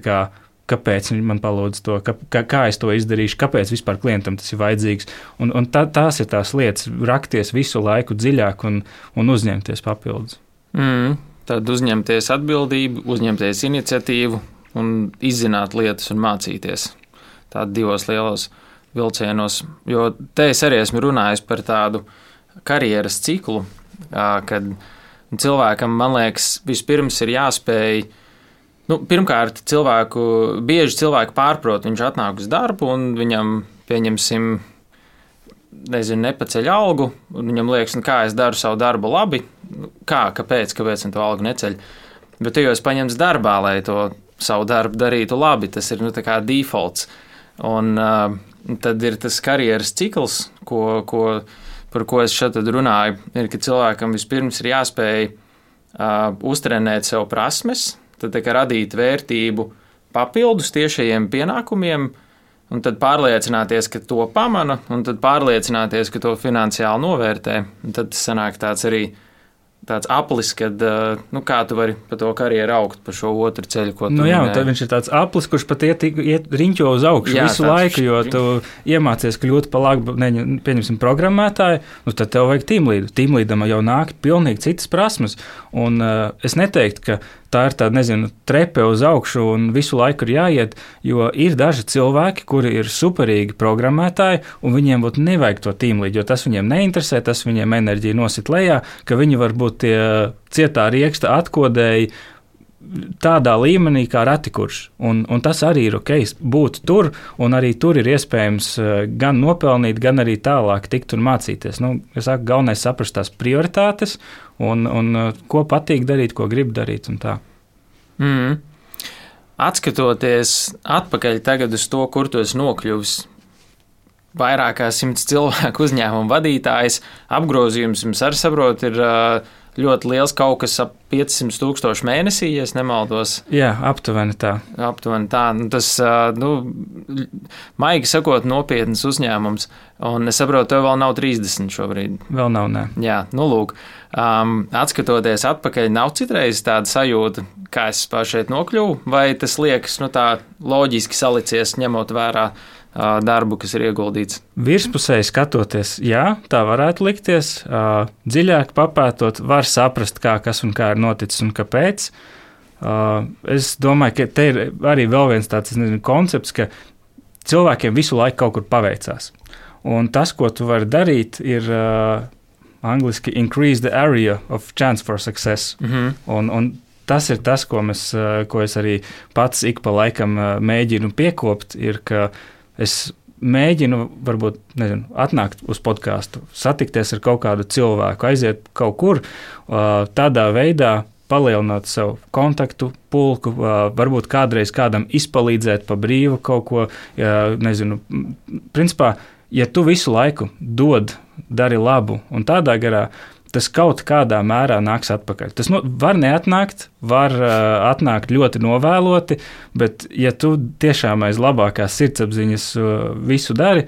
S1: kāpēc man palūdz to, kā, kā es to izdarīšu, kāpēc vispār klientam tas ir vajadzīgs. Un, un tā, tās ir tās lietas, rakties visu laiku dziļāk un, un uzņemties papildus.
S3: Mm, tad uzņemties atbildību, uzņemties iniciatīvu un izzināt lietas un mācīties. Tādos divos lielos vilcienos. Jo te es arī esmu runājis par tādu karjeras ciklu, kad cilvēkam, man liekas, vispirms ir jāspēj Nu, pirmkārt, cilvēku, bieži cilvēki pārprot, viņš atnāk uz darbu un viņam, pieņemsim, nezinu, nepaceļ algu, viņam liekas, nu, kā es daru savu darbu labi, nu, kā, kāpēc, kāpēc man to algu neceļ. Bet tu jau esi paņemts darbā, lai to savu darbu darītu labi, tas ir nu, defaults. Un uh, tad ir tas karjeras cikls, ko, ko, par ko es šeit runāju, ir, ka cilvēkam vispirms ir jāspēj uh, uztrenēt sev prasmes, tad radīt vērtību papildus tiešajiem pienākumiem, un tad pārliecināties, ka to pamana, un tad pārliecināties, ka to finansiāli novērtē. Un tad sanāk tāds arī tāds aplis, kad nu, kā tu vari pa to karjeru augt pa šo otru ceļu, ko tu
S1: nu, jā, tad viņš ir tāds aplis, kurš pat iet, iet riņķo uz augšu jā, visu laiku, jo tu iemācies kļūt par labu, pieņemsim, programmētāju, nu, tad tev vajag tīmlīdu. Tīmlīdam jau nāk pilnīgi citas prasmes, un uh, es neteiktu, ka tā ir tāda, nezinu, trepe uz augšu un visu laiku ir jāiet, jo ir daži cilvēki, kuri ir superīgi programmētāji, un viņiem būtu nevajag to tīmlīdu, jo tas viņiem neinteresē, tas viņiem enerģiju nosit lejā, ka viņi var būt tie cietā rieksta atkodēji tādā līmenī kā ratikurš. Un, un tas arī ir ok, būt tur, un arī tur ir iespējams eh, gan nopelnīt, gan arī tālāk tikt un mācīties. Nu, es saku, galvenais saprast tās prioritātes un, un uh, ko patīk darīt, ko grib darīt.
S3: Mm. Atskatoties atpakaļ uz to, kur tu esi nokļuvis, vairāk kā simts cilvēku uzņēmumu vadītājs, apgrozījums jums arī saprot, ir uh, ļoti liels, kaut kas ap 500 tūkstoši mēnesī, ja nemaldos.
S1: Jā, aptuveni tā.
S3: Aptuveni tā. Nu, tas, nu, maigi sakot, nopietns uzņēmums. Un es saprotu, tev vēl nav 30 šobrīd.
S1: Vēl nav, nē.
S3: Jā, nu lūk. Um, atskatoties atpakaļ, nav citreiz tāda sajūta, kā es šeit nokļuvu, vai tas liekas nu, tā loģiski salicies, ņemot vērā darbu, kas ir ieguldīts.
S1: Virspusēji skatoties, jā, tā varētu likties. Dziļāk papētot, var saprast, kā kas un kā ir noticis un kāpēc. Es domāju, ka te ir arī vēl viens tāds nezinu, koncepts, ka cilvēkiem visu laiku kaut kur paveicās. Un tas, ko tu vari darīt, ir uh, angliski increase the area of chance for success. Mm -hmm. un, un tas ir tas, ko, mēs, ko es arī pats ik pa laikam mēģinu piekopt, ir, ka uh, es mēģinu, varbūt, nezinu, atnākt uz podkāstu, satikties ar kaut kādu cilvēku, aiziet kaut kur tādā veidā. palielināt savu kontaktu pulku, varbūt kādreiz kādam izpalīdzēt pa brīvu kaut ko, nezinu, principā, ja tu visu laiku dod, dari labu un tādā garā, tas kaut kādā mērā nāks atpakaļ. Tas nu, var neatnākt, var uh, atnākt ļoti novēloti, bet, ja tu tiešām aiz labākās sirdsapziņas uh, visu dari,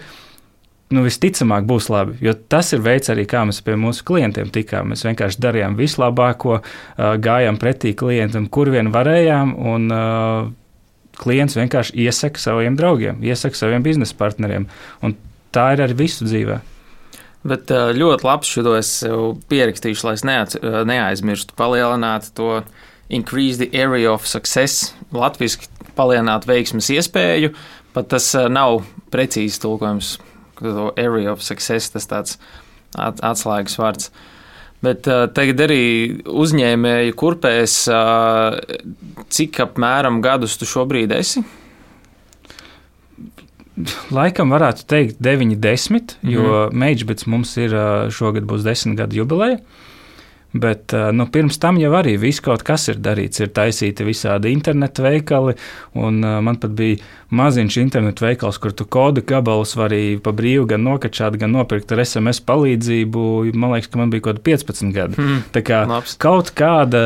S1: nu, visticamāk būs labi. Jo tas ir veids arī, kā mēs pie mūsu klientiem tikām. Mēs vienkārši darījām vislabāko, uh, gājām pretī klientam, kur vien varējām. Un, uh, klients vienkārši iesaka saviem draugiem, iesaka saviem biznesa partneriem. Tā ir arī visu dzīvēm.
S3: Bet ļoti labs šo es pierakstīšu, lai es neats, neaizmirstu palielināt to increase the area of success, latviešu palielināt veiksmes iespēju. Pat tas nav precīzi tulkojums, to area of success, tas tāds atslēgas vārds. Bet tagad arī uzņēmēju kurpēs, cik apmēram gadus tu šobrīd esi?
S1: Laikam varētu teikt 9, 10, jo mm. Meģibets mums ir šogad būs 10 gadu jubileja. Bet nu, pirms tam jau arī viss kaut kas ir darīts. Ir taisīti visādi internetu veikali, un man pat bija maziņš internetu veikals, kur tu kodu gabalus vari pa brīvu gan nokačāt, gan nopirkt ar SMS palīdzību. Man liekas, ka man bija kaut kādi 15 gadi. Mm. Tā kā Labs. kaut kāda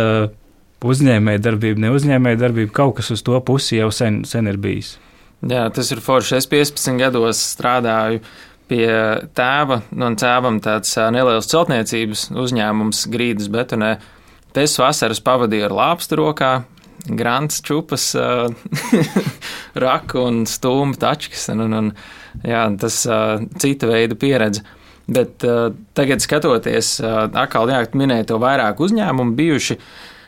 S1: uzņēmēja darbība, ne uzņēmēja darbība, kaut kas uz to pusi jau sen, sen ir bijis.
S3: Jā, tas ir forši. Es 15 gados strādāju pie tēva, un tēvam tāds neliels celtniecības uzņēmums grīdas betonē. Es vasaras pavadīju ar lāpstu rokā, grants, čupas, (laughs) raku un stūmu tačkas. Un, un, un, jā, tas cita veida pieredze. Bet tagad skatoties, atkal jā, minēja to vairāk uzņēmumu bijuši.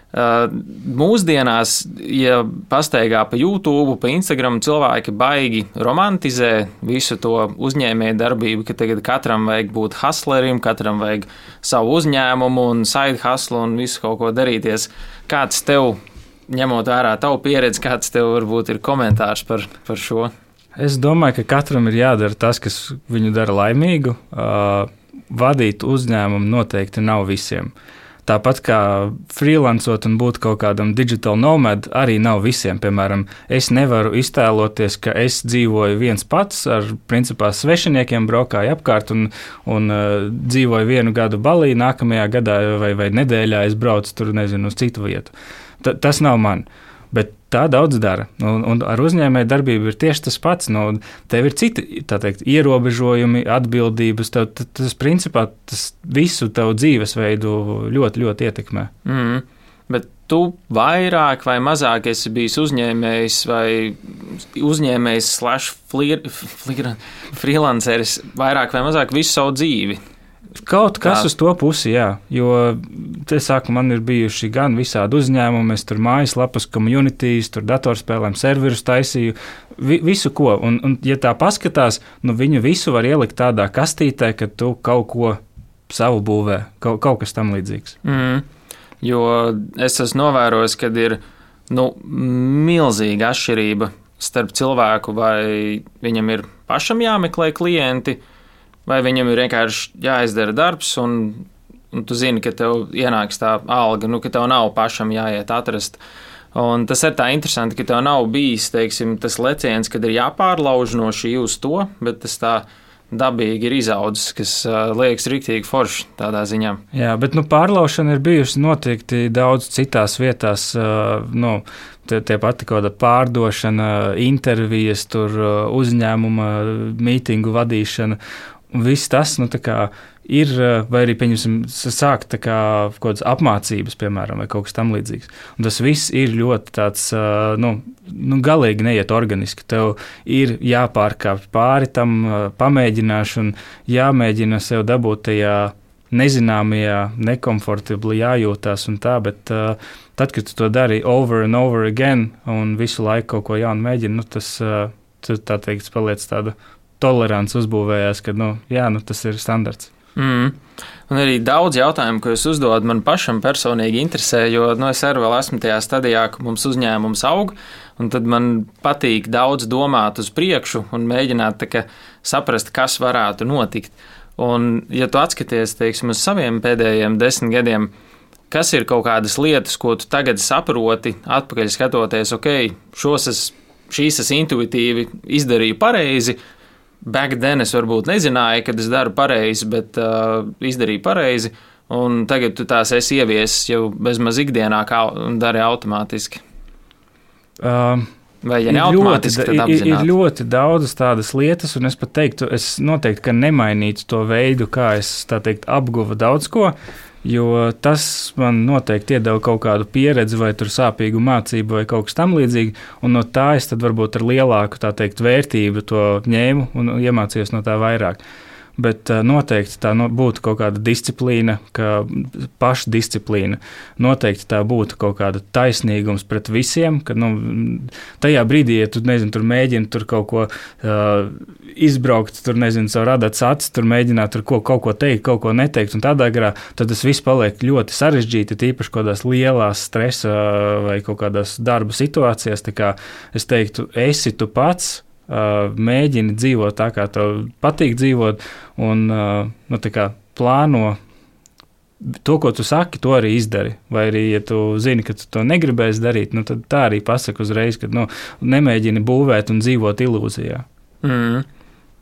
S3: Mūsdienās, ja pastaigā pa YouTube, pa Instagram, cilvēki baigi romantizē visu to uzņēmēju darbību, ka tagad katram vajag būt hustlerim, katram vajag savu uzņēmumu un side hustle un visu kaut ko darīties. Kāds tev, ņemot vērā tavu pieredzi, kāds tev varbūt ir komentārs par, par šo?
S1: Es domāju, ka katram ir jādara tas, kas viņu dara laimīgu. Uh, vadīt uzņēmumu noteikti nav visiem. Uh, Tāpat kā freelancot un būt kaut kādam digital nomad, arī nav visiem. Piemēram, es nevaru iztēloties, ka es dzīvoju viens pats ar principā svešiniekiem, braukāju apkārt un, un uh, dzīvoju vienu gadu balī, nākamajā gadā vai, vai nedēļā es braucu tur, nezinu, uz citu vietu. T tas nav man. Bet tā daudz dara. Un, un ar uzņēmēju darbību ir tieši tas pats. Nu, tev ir citi teikt, ierobežojumi, atbildības. Tev, tas principā tas visu tavu dzīvesveidu ļoti, ļoti ietekmē.
S3: Mm. Bet tu vairāk vai mazāk esi bijis uzņēmējs vai uzņēmējs, slash, freelanceris, vairāk vai mazāk visu savu dzīvi.
S1: Kaut kas tā. uz to pusi, jā. Jo, te saku, man ir bijuši gan visādi uzņēmumi, es tur mājaslapas, komunitīs, tur datorspēlēm, serverus taisīju, vi, visu ko. Un, un, ja tā paskatās, nu viņu visu var ielikt tādā kastītē, ka tu kaut ko savu būvē, kaut, kaut kas tam līdzīgs.
S3: Mm. Jo es esmu novērojis, ka ir nu, milzīga atšķirība starp cilvēku, vai viņam ir pašam jāmeklē klienti vai viņam ir vienkārši jāizdara darbs, un, un tu zini, ka tev ienāks tā alga, nu, ka tev nav pašam jāiet atrast. Un tas ir tā interesanti, ka tev nav bijis teiksim, tas leciens, kad ir jāpārlauž no šī uz to, bet tas tā dabīgi ir izaudzis, kas uh, liekas rīktīgi forši tādā ziņā.
S1: Jā, bet nu, pārlaušana ir bijusi noteikti daudz citās vietās. Uh, nu, tie, tie pati kaut kāda pārdošana, intervijas, tur, uzņēmuma mītingu vadīšana. Viss tas nu, ir, eh, vai arī, pieņemsim, sākt kaut kādas apmācības, piemēram, vai kaut kas tamlīdzīgs. Tas viss ir ļoti tāds, eh, nu, nu, galīgi neiet organiski. Tev ir jāpārkāpj pāri tam, eh, pamēģināšu un jāmēģina sev dabūt tajā nezināmajā, nekomfortabli jājūtās un tā, bet uh, tad, kad tu to dari over and over again un visu laiku kaut ko jaunu mēģini, nu, tas, uh, tā teikt, paliec tāda tolerants uzbūvējās, ka nu, jā, nu, tas ir standarts.
S3: Mm. Un arī daudz jautājumu, ko jūs uzdodat, man pašam personīgi interesē, jo nu, es arī esmu tajā stadijā, ka mums uzņēmums aug, un tad man patīk daudz domāt uz priekšu un mēģināt ka, saprast, kas varētu notikt. Un, ja tu atskaties teiksim, uz saviem pēdējiem desmit gadiem, kas ir kaut kādas lietas, ko tu tagad saproti, atpakaļ skatoties, ok, šos es, šīs es intuitīvi izdarīju pareizi. Back then es varbūt nezināju, kad es daru pareizi, bet uh, izdarīju pareizi. Un tagad tu tās esi ieviesis jau bezmaz ikdienā, kā dari automātiski.
S1: Um.
S3: Vai ja ne automātiski, tad
S1: apzināti? Ir, ir ļoti daudzas tādas lietas, un es pat teiktu, es noteikti, nemainītu to veidu, kā es, teikt, apguvu daudz ko, jo tas man noteikti iedeva kaut kādu pieredzi vai sāpīgu mācību vai kaut kas tam līdzīgi, un no tā es varbūt ar lielāku, teikt, vērtību to ņēmu un iemācījos no tā vairāk. Bet uh, noteikti tā no, būtu kaut kāda disciplīna, ka pašdisciplīna. Noteikti tā būtu kaut kāda taisnīgums pret visiem. Ka, nu, tajā brīdī, ja tu nezini, tur mēģini tur kaut ko uh, izbraukt, tur nezinu, savu radāt acis, tur mēģināt tur ko, kaut ko teikt, kaut ko neteikt, un tādā garā, tad tas viss paliek ļoti sarežģīti, tīpaši kaut kādās lielās stresa vai kaut kādās darba situācijās. Kā es teiktu, esi tu pats mēģini dzīvot tā, kā tev patīk dzīvot, un nu, plāno to, ko tu saki, to arī izdari. Vai arī, ja tu zini, ka tu to negribēsi darīt, nu, tad tā arī pasaka uzreiz, ka nu, nemēģini būvēt un dzīvot ilūzijā.
S3: Mm.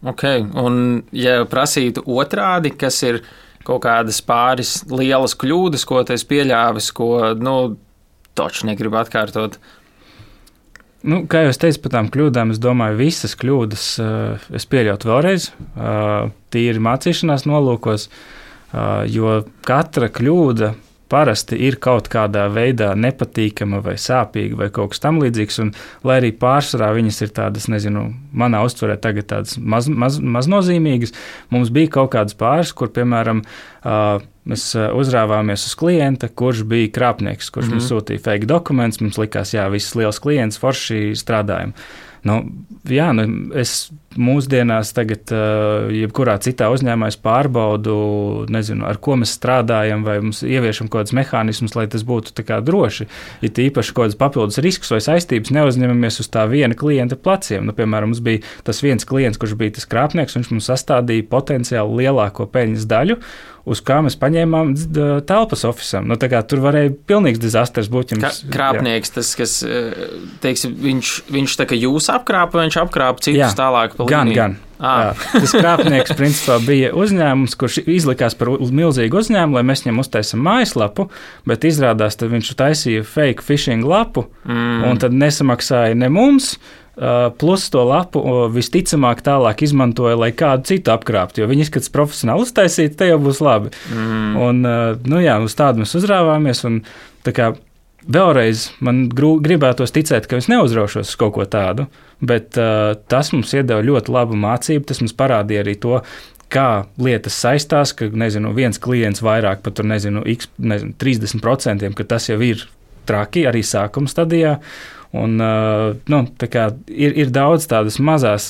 S3: Ok, un ja prasītu otrādi, kas ir kaut kādas pāris lielas kļūdas, ko tu esi pieļāvis, ko, nu, toču negribu atkārtot, uh,
S1: Nu, kā jau teicu par tām kļūdām, es domāju, visas kļūdas uh, es pieļautu vēlreiz, uh, tīri mācīšanās nolūkos, uh, jo katra kļūda parasti ir kaut kādā veidā nepatīkama vai sāpīga vai kaut kas tamlīdzīgs. Un, lai arī pārsvarā viņas ir tādas, nezinu, manā uztverē tagad tādas maz, maz, maznozīmīgas, mums bija kaut kādas pāris, kur, piemēram, uh, Mēs uzrāvāmies uz klienta, kurš bija krāpnieks, kurš mm -hmm. mums mhm. sūtīja fake dokumentus. Mums likās, jā, viss liels klients, forši strādājam. Nu, jā, nu, es mūsdienās, tagad, jebkurā citā uzņēmumā, pārbaudu, nezinu, ar ko mēs strādājam, vai mums ieviešam kaut kādus mehānismus, lai tas būtu droši. Ir īpaši kaut kādas papildus riskus vai saistības neuzņemamies uz tā viena klienta pleciem. Nu, piemēram, mums bija tas viens klients, kurš bija tas krāpnieks, un viņš mums sastādīja potenciāli lielāko peļņas daļu uz kā mēs paņēmām telpas oficiālam. Nu, tur varēja pilnīgs dizasters būt.
S3: Jums, krāpnieks, jā. tas, kas, teiksim, viņš, viņš tā kā jūs apkrāpa, viņš apkrāpa citus jā, tālāk.
S1: Gan, gan. Ah. Jā, tas krāpnieks principā bija uzņēmums, kurš izlikās par milzīgu uzņēmumu, lai mēs viņam uztaisām mājaslapu, bet izrādās, ka viņš taisīja fake phishing lapu mm. un tad nesamaksāja ne mums plus to lapu visticamāk tālāk izmantoja, lai kādu citu apkrāptu. Jo viņi izskatās profesionāli uztaisīti, te jau būs labi. Mm. Un, uh, nu jā, uz tādu mēs uzrāvāmies. Un, tā kā, vēlreiz man gribētos ticēt, ka es neuzraušos uz kaut ko tādu, bet uh, tas mums iedeva ļoti labu mācību. Tas mums parādīja arī to, kā lietas saistās, ka nezinu, viens klients vairāk par nezinu, x, nezinu, 30%, ka tas jau ir traki arī sākuma stadijā. Un, nu, ir, ir daudz tādas mazas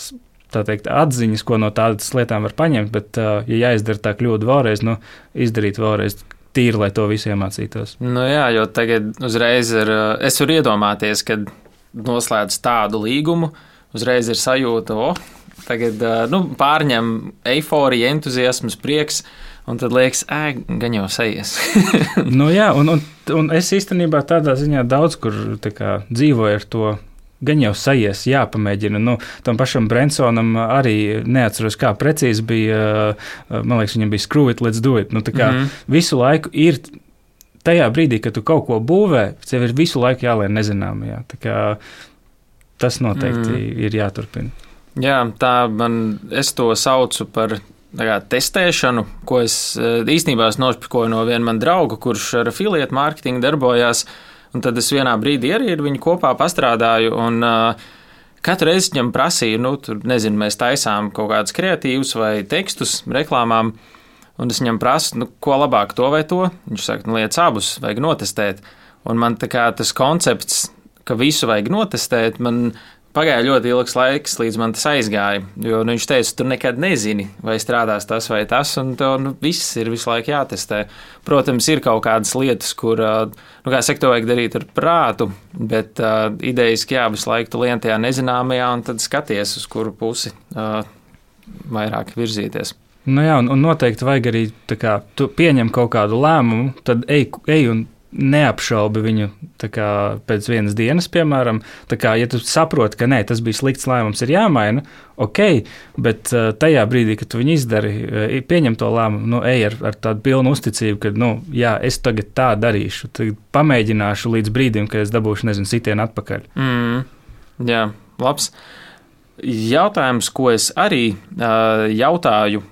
S1: tā teikt, atziņas, ko no tādas lietām var paņemt, bet, ja jāizdara tā kļūda vēlreiz, nu, izdarīt vēlreiz tīri, lai to visu iemācītos.
S3: Nu, jā, jo tagad uzreiz ir, es varu iedomāties, kad noslēdz tādu līgumu, uzreiz ir sajūta, o, oh, tagad nu, pārņem eifórija, entuziasms, prieks. Un tad liekas, ē, gan jau sejas. (laughs)
S1: nu, jā, un, un, un es īstenībā tādā ziņā daudz kur kā, dzīvoju ar to. Gan jau sajies, jāpamēģina. Nu, tam pašam Brensonam arī neatceros, kā precīzi bija. Man liekas, viņam bija screw it, let's do it. Nu, kā, mm -hmm. Visu laiku ir tajā brīdī, kad tu kaut ko būvē, tev ir visu laiku jālien nezināmajā. Kā, tas noteikti mm. ir jāturpina.
S3: Jā, tā man, es to saucu par kā, testēšanu, ko es eh, īstenībā es nošpikoju no viena man drauga, kurš ar afiliētu mārketingu darbojās. Un tad es vienā brīdī arī ar viņu kopā pastrādāju. Un, uh, Katru reizi viņam prasīja, nu, tur, nezinu, mēs taisām kaut kādus kreatīvus vai tekstus reklāmām, un es viņam prasu, nu, ko labāk to vai to. Viņš saka, nu, lietas abus vajag notestēt. Un man tā kā tas koncepts, ka visu vajag notestēt, man Pagāja ļoti ilgs laiks, līdz man tas aizgāja. Jo nu, viņš teica, tu nekad nezini, vai strādās tas vai tas, un tev nu, viss ir visu laiku jātestē. Protams, ir kaut kādas lietas, kur, nu, kā saka, to vajag darīt ar prātu, bet uh, idejiski jā, visu laiku tu lien tajā nezināmajā, un tad skaties, uz kuru pusi uh, vairāk virzīties.
S1: Nu jā, un, un noteikti vajag arī, kā, tu pieņem kaut kādu lēmumu, tad ej, ej un neapšaubi viņu kā, pēc vienas dienas, piemēram. Kā, ja tu saproti, ka nē, tas bija slikts lēmums, ir jāmaina, ok, bet uh, tajā brīdī, kad tu viņu izdari, uh, pieņem to lēmumu, nu, ej ar, ar tādu pilnu uzticību, ka, nu, jā, es tagad tā darīšu, tad pamēģināšu līdz brīdim, kad es dabūšu, nezinu, sitienu atpakaļ.
S3: Mm, jā, labs. Jautājums, ko es arī uh, jautāju,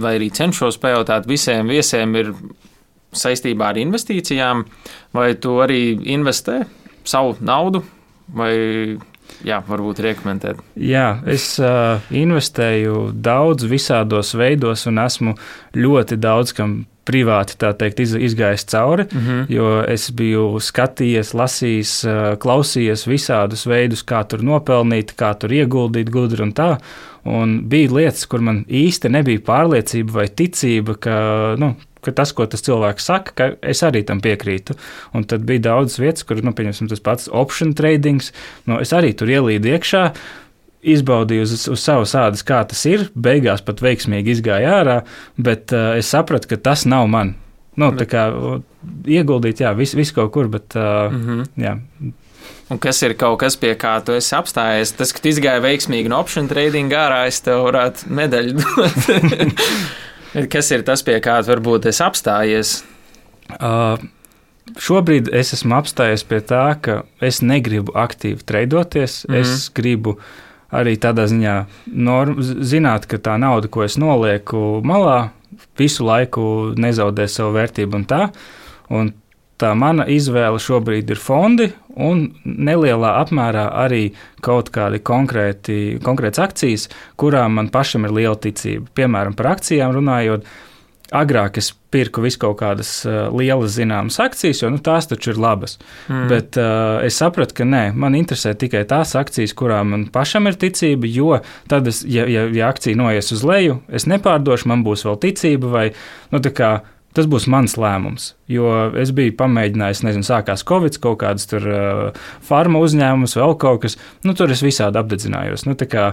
S3: vai arī cenšos pajautāt visiem viesiem, ir saistībā ar investīcijām, vai tu arī investē savu naudu, vai jā, varbūt rekomendēt?
S1: Jā, es uh, investēju daudz visādos veidos un esmu ļoti daudz kam privāti teikt, iz, izgājis cauri, mm -hmm. jo es biju skatījies, lasījis, klausījies visādus veidus, kā tur nopelnīt, kā tur ieguldīt gudri un tā. Un bija lietas, kur man īsti nebija pārliecība vai ticība, ka nu, ka tas, ko tas cilvēks saka, ka es arī tam piekrītu. Un tad bija daudz vietas, kur, nu, pieņemsim, tas pats option trading, nu, es arī tur ielīdu iekšā. Izbaudīju uz, uz savas ādas, kā tas ir. Beigās pat veiksmīgi izgāja ārā, bet uh, es sapratu, ka tas nav man. Nu, tā kā ieguldīt, jā, viss vis kaut kur, bet. Uh, mm -hmm. jā.
S3: Un kas ir kaut kas, pie kā tu esi apstājies? Tas, ka tu izgāji veiksmīgi no option trading ārā, es tev varētu medaļu dot. (laughs) Kas ir tas, pie kā varbūt es apstājies?
S1: Uh, šobrīd es esmu apstājies pie tā, ka es negribu aktīvi treidoties. Mm -hmm. Es gribu arī tādā ziņā norm, zināt, ka tā nauda, ko es nolieku malā, visu laiku nezaudē savu vērtību un tā. Un tā mana izvēle šobrīd ir fondi un nelielā apmērā arī kaut kādi konkrēti, konkrētas akcijas, kurām man pašam ir liela ticība. Piemēram, par akcijām runājot. Agrāk es pirku visu kaut kādas uh, lielas zināmas akcijas, jo nu, tās taču ir labas. Mm. Bet uh, es sapratu, ka nē, man interesē tikai tās akcijas, kurām man pašam ir ticība, jo tad, es, ja, ja, ja akcija noies uz leju, es nepārdošu, man būs vēl ticība vai nu, tā kā Tas būs mans lēmums, jo es biju pamēģinājis, nezinu, sākās Covid, kaut kādas tur uh, farma uzņēmumus, vēl kaut kas. Nu, tur es visādi apdedzinājos. Nu, kā,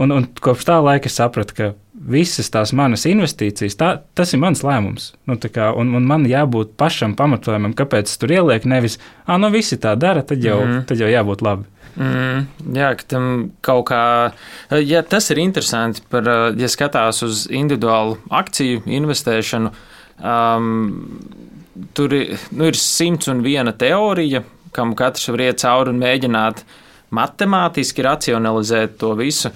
S1: un, un kopš tā laika es sapratu, ka visas tās manas investīcijas, tā, tas ir mans lēmums. Nu, kā, un, un man jābūt pašam pamatojumam, kāpēc es tur ielieku. Nevis, ah, nu visi tā dara, tad jau, mm. tad jau jābūt labi.
S3: Mm, jā, ka tam kaut kā, ja tas ir interesanti, par, ja skatās uz individuālu akciju investēšanu, uh, Um, tur ir, nu, ir simts un viena teorija, kam katrs var iet cauri un mēģināt matemātiski racionalizēt to visu.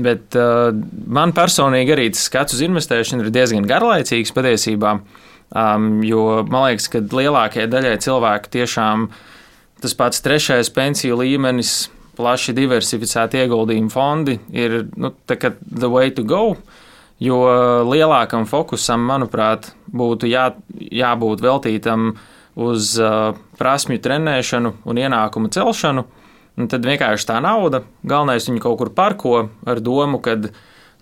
S3: Bet uh, man personīgi arī tas skats uz investēšanu ir diezgan garlaicīgs patiesībā. Um, jo man liekas, ka lielākajai daļai cilvēku tiešām tas pats trešais pensiju līmenis, plaši diversificēti ieguldījumu fondi ir nu, the way to go. Uh, Jo lielākam fokusam, manuprāt, būtu jā, jābūt veltītam uz uh, prasmju trenēšanu un ienākumu celšanu. Un tad vienkārši tā nauda, galvenais viņu kaut kur parko ar domu, ka,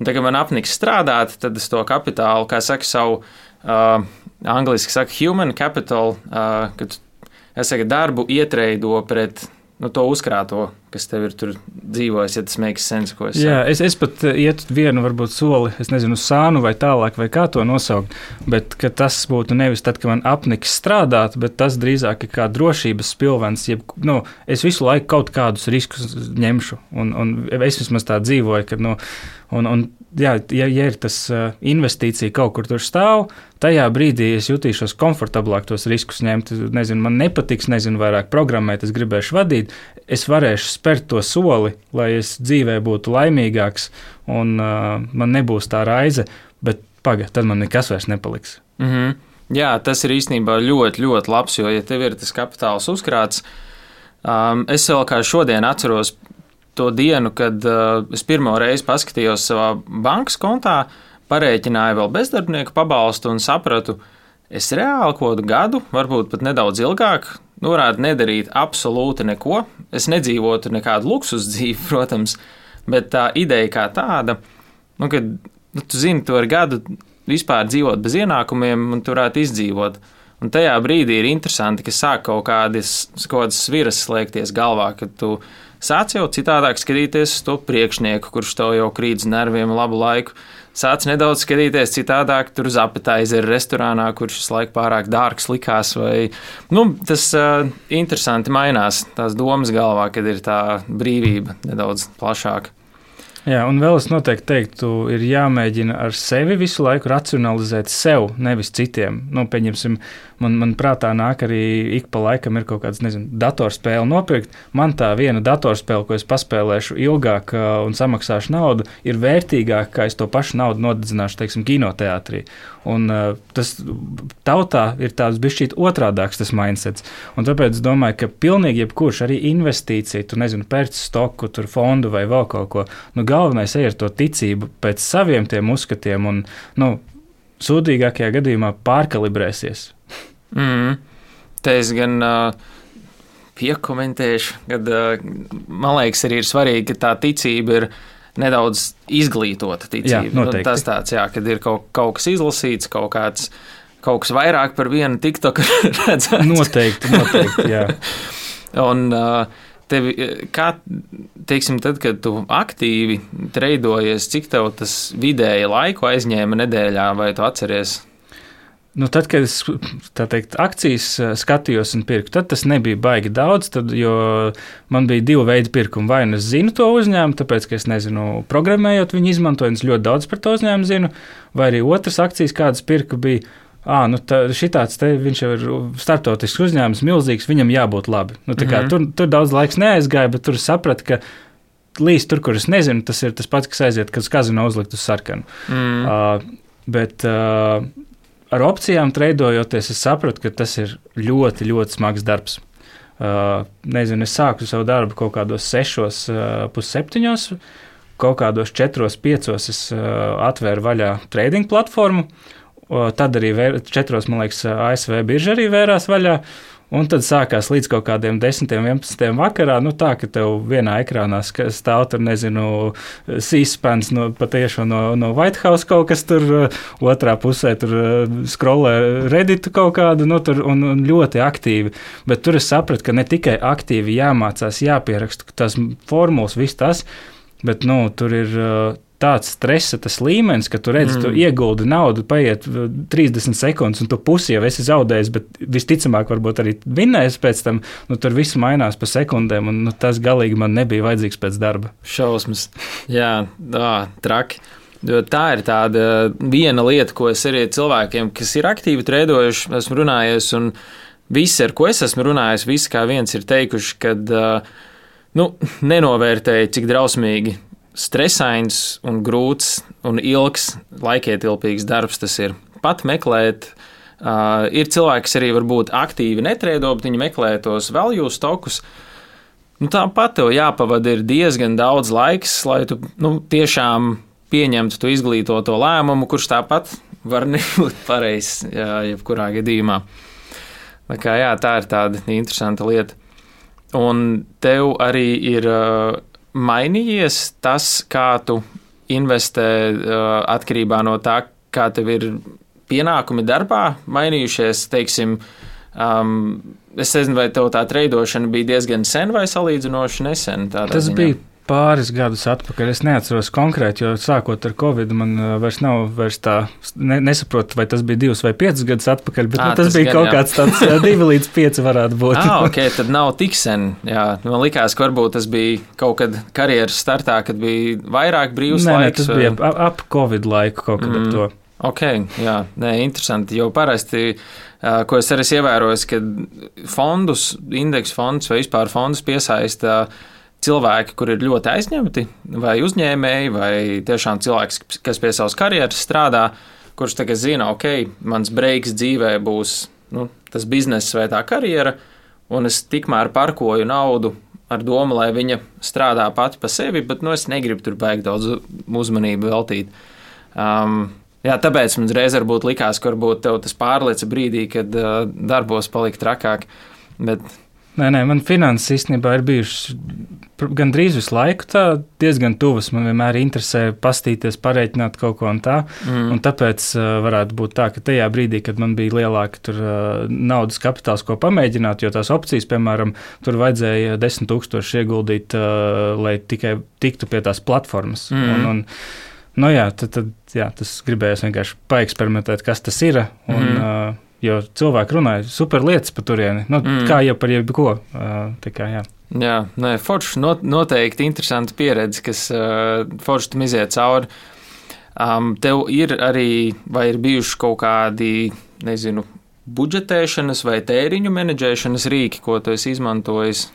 S3: kad man apniks strādāt, tad es to kapitālu, kā saka, savu uh, angļuiski saka, human capital, uh, kad es saku, darbu ietreido pret nu, to uzkrāto, kas tev ir tur dzīvojis, ja tas makes sense, ko es saku.
S1: Jā, es, es pat eh, ietu vienu, varbūt soli, es nezinu, uz sānu vai tālāk, vai kā to nosaukt, bet tas būtu nevis tad, kad man apniks strādāt, bet tas drīzāk ir kā drošības spilvens, jeb, nu, es visu laiku kaut kādus riskus ņemšu, un, un es vismaz tā dzīvoju, ka, nu, un, un jā, ja, ja ir tas eh, investīcija kaut kur tur stāv, tajā brīdī es jutīšos komfortablāk tos riskus ņemt. Nezinu, man nepatiks, nezinu, vairāk programmēt, es gribēšu vadīt. Es varēšu spērt to soli, lai es dzīvē būtu laimīgāks un uh, man nebūs tā raize, bet pagaidi, tad man nekas vairs nepaliks.
S3: Mm -hmm. Jā, tas ir īstenībā ļoti, ļoti labs, jo, ja tev ir tas kapitāls uzkrāts, um, es vēl kā šodien atceros to dienu, kad uh, es pirmo reizi paskatījos savā bankas kontā, Parēķināju vēl bezdarbnieku pabalstu un sapratu, es reāli kaut kādu gadu, varbūt pat nedaudz ilgāk, nu, varētu nedarīt absolūti neko. Es nedzīvotu nekādu luksus dzīvi, (laughs) protams, bet tā ideja kā tāda, nu, ka nu, tu zini, tu vari gadu vispār dzīvot bez ienākumiem un tu varētu izdzīvot. Un tajā brīdī ir interesanti, ka sāk kaut kādas, kaut kādas sviras slēgties galvā, kad tu sāc jau citādāk skatīties uz to priekšnieku, kurš tev jau krīt uz nerviem labu laiku. Sāc nedaudz skatīties citādāk, tur uz apetaizeru restorānā, kurš visu laiku pārāk dārgs likās. Vai, nu, tas uh, interesanti mainās, tās domas galvā, kad ir tā brīvība nedaudz plašāka.
S1: Jā, un vēl es noteikti teiktu, ir jāmēģina ar sevi visu laiku racionalizēt sev, nevis citiem. Nu, pieņemsim, man, man prātā nāk arī ik pa laikam ir kaut kāds, nezinu, datorspēle nopirkt. Man tā viena datorspēle, ko es paspēlēšu ilgāk un samaksāšu naudu, ir vērtīgāka, kā es to pašu naudu nodedzināšu, teiksim, kinoteātrī. Un, uh, tas tautā ir tāds bišķīt otrādāks tas mindsets. Un tāpēc es domāju, ka pilnīgi jebkurš arī investīcija, tu nezinu, pērc stoku, tur fondu vai vēl kaut ko, nu galvenais ir ar to ticību pēc saviem tiem uzskatiem un, nu, sūdīgākajā gadījumā pārkalibrēsies.
S3: Mm. Te es gan uh, piekomentēšu, ka uh, man liekas, arī ir svarīgi, ka tā ticība ir nedaudz izglītota ticība. Jā,
S1: nu,
S3: tas tāds, jā, kad ir kaut, kaut kas izlasīts, kaut kāds. Kaut kas vairāk par vienu tiktoku (laughs) redzēts.
S1: Noteikti, noteikti.
S3: Un, tevi, kā, teiksim, tad, kad tu aktīvi treidojies, cik tev tas vidēji laiku aizņēma nedēļā, vai tu atceries?
S1: Nu, tad, kad es teikt, akcijas eh, skatījos un pirku, tad tas nebija baigi daudz, tad, jo man bija divi veidi pirkuma. Vai nu es zinu to uzņēmumu, tāpēc, ka es nezinu, programmējot viņu izmantoju, un es ļoti daudz par to uzņēmumu zinu, vai arī otras akcijas, kādas pirku, bija. À, nu tā, šitāds te, viņš jau ir starptautisks uzņēmums, milzīgs, viņam jābūt labi. Nu, kā, mm -hmm. tur, tur daudz laiks neaizgāja, bet tur sapratu, ka līdz tur, kur es nezinu, tas ir tas pats, kas aiziet, kad kazino uzlikt uz sarkanu. Mm. Uh, bet uh, ar opcijām treidojoties, es sapratu, ka tas ir ļoti, ļoti smags darbs. Uh, nezinu, es sāku savu darbu kaut kādos sešos, uh, pusseptiņos, kaut kādos četros, piecos es uh, atvēru vaļā trading platformu. Uh, tad arī vēr, četros, man liekas, ASV birža arī vērās vaļā. Un tad sākās līdz kaut kādiem 10, 11 vakarā. Nu, tā, ka tev vienā ekrānā stāv tur, nezinu, sīspēns no, patiešām no, no White House kaut kas tur, otrā pusē tur scrollē Redditu kaut kādu, nu, tur un, un ļoti aktīvi. Bet tur es sapratu, ka ne tikai aktīvi jāmācās, jāpieraksta tās formulas, viss tas, bet, nu, tur ir tāds stresa tas līmenis, ka tu redzi, mm. tu ieguldi naudu, paiet 30 sekundes, un tu pusi jau esi zaudējis, bet visticamāk, varbūt arī vinnējis pēc tam. Nu, tur viss mainās pa sekundēm, un nu, tas galīgi man nebija vajadzīgs pēc darba.
S3: Šausmas. Jā, tā, traki. Jo tā ir tāda viena lieta, ko es arī cilvēkiem, kas ir aktīvi trēdojuši, esmu runājies, un visi, ar ko es esmu runājis, visi kā viens ir teikuši, ka nu, nenovērtēja, cik drausmīgi stresains un grūts un ilgs, laikietilpīgs darbs tas ir. Pat meklēt, uh, ir cilvēki, kas arī varbūt aktīvi netrēdo, bet viņi meklē tos value stokus. Nu, Tāpat tev jāpavada diezgan daudz laiks, lai tu nu, tiešām pieņemtu to izglītoto lēmumu, kurš tāpat var (laughs) nebūt pareizs, jebkurā gadījumā. Tā, kā, jā, tā ir tāda interesanta lieta. Un tev arī ir mainījies tas, kā tu investē atkarībā no tā, kā tev ir pienākumi darbā, mainījušies, teiksim, um, es nezinu, vai tev tā treidošana bija diezgan sen vai salīdzinoši nesen.
S1: Tas ziņā. bija pāris gadus atpakaļ. Es neatceros konkrēti, jo sākot ar Covid, man uh, vairs nav vairs tā, ne, nesaprotu, vai tas bija divus vai piecus gadus atpakaļ, bet à, nu, tas, tas bija gan, kaut jā. kāds tāds divi līdz pieci varētu būt.
S3: ah, ok, (laughs) tad nav tik sen. Jā, man likās, ka varbūt tas bija kaut kad karjeras startā, kad bija vairāk brīvs
S1: nē,
S3: laiks.
S1: Nē, tas vai... bija ap, ap Covid laiku kaut kad mm. ap to.
S3: Ok, jā, nē, interesanti, jo parasti, ko es arī ievēroju, kad fondus, indeksu fondus vai vispār fondus piesaista uh, cilvēki, kur ir ļoti aizņemti, vai uzņēmēji, vai tiešām cilvēks, kas pie savas karjeras strādā, kurš tagad zina, ok, mans breiks dzīvē būs nu, tas biznesa vai tā karjera, un es tikmēr parkoju naudu ar domu, lai viņa strādā pati pa sevi, bet nu, es negribu tur baigt daudz uzmanību veltīt. Um, jā, tāpēc man reiz likās, ka varbūt tas pārlieca brīdī, kad uh, darbos palika trakāk. Bet
S1: Nē, nē, man finanses īstenībā ir bijušas gandrīz visu laiku tā, diezgan tuvas. Man vienmēr interesē pastīties, pareiķināt kaut ko un tā. Mm. Un tāpēc uh, varētu būt tā, ka tajā brīdī, kad man bija lielāka tur, uh, naudas kapitāls, ko pamēģināt, jo tās opcijas, piemēram, tur vajadzēja 10 tūkstoši ieguldīt, uh, lai tikai tiktu pie tās platformas. Mm. Un, un, nu, jā, tad, tad, jā, tas gribējās vienkārši paeksperimentēt, kas tas ir. Un, mm. uh, Jo cilvēki runāja super lietas par turieni, nu, mm. kā jau par jebko. Kā, jā.
S3: Jā, nē, forši not, noteikti interesanti pieredze, kas uh, forši tam iziet cauri. Um, tev ir arī, vai ir bijuši kaut kādi, nezinu, budžetēšanas vai tēriņu menedžēšanas rīki, ko tu esi izmantojis?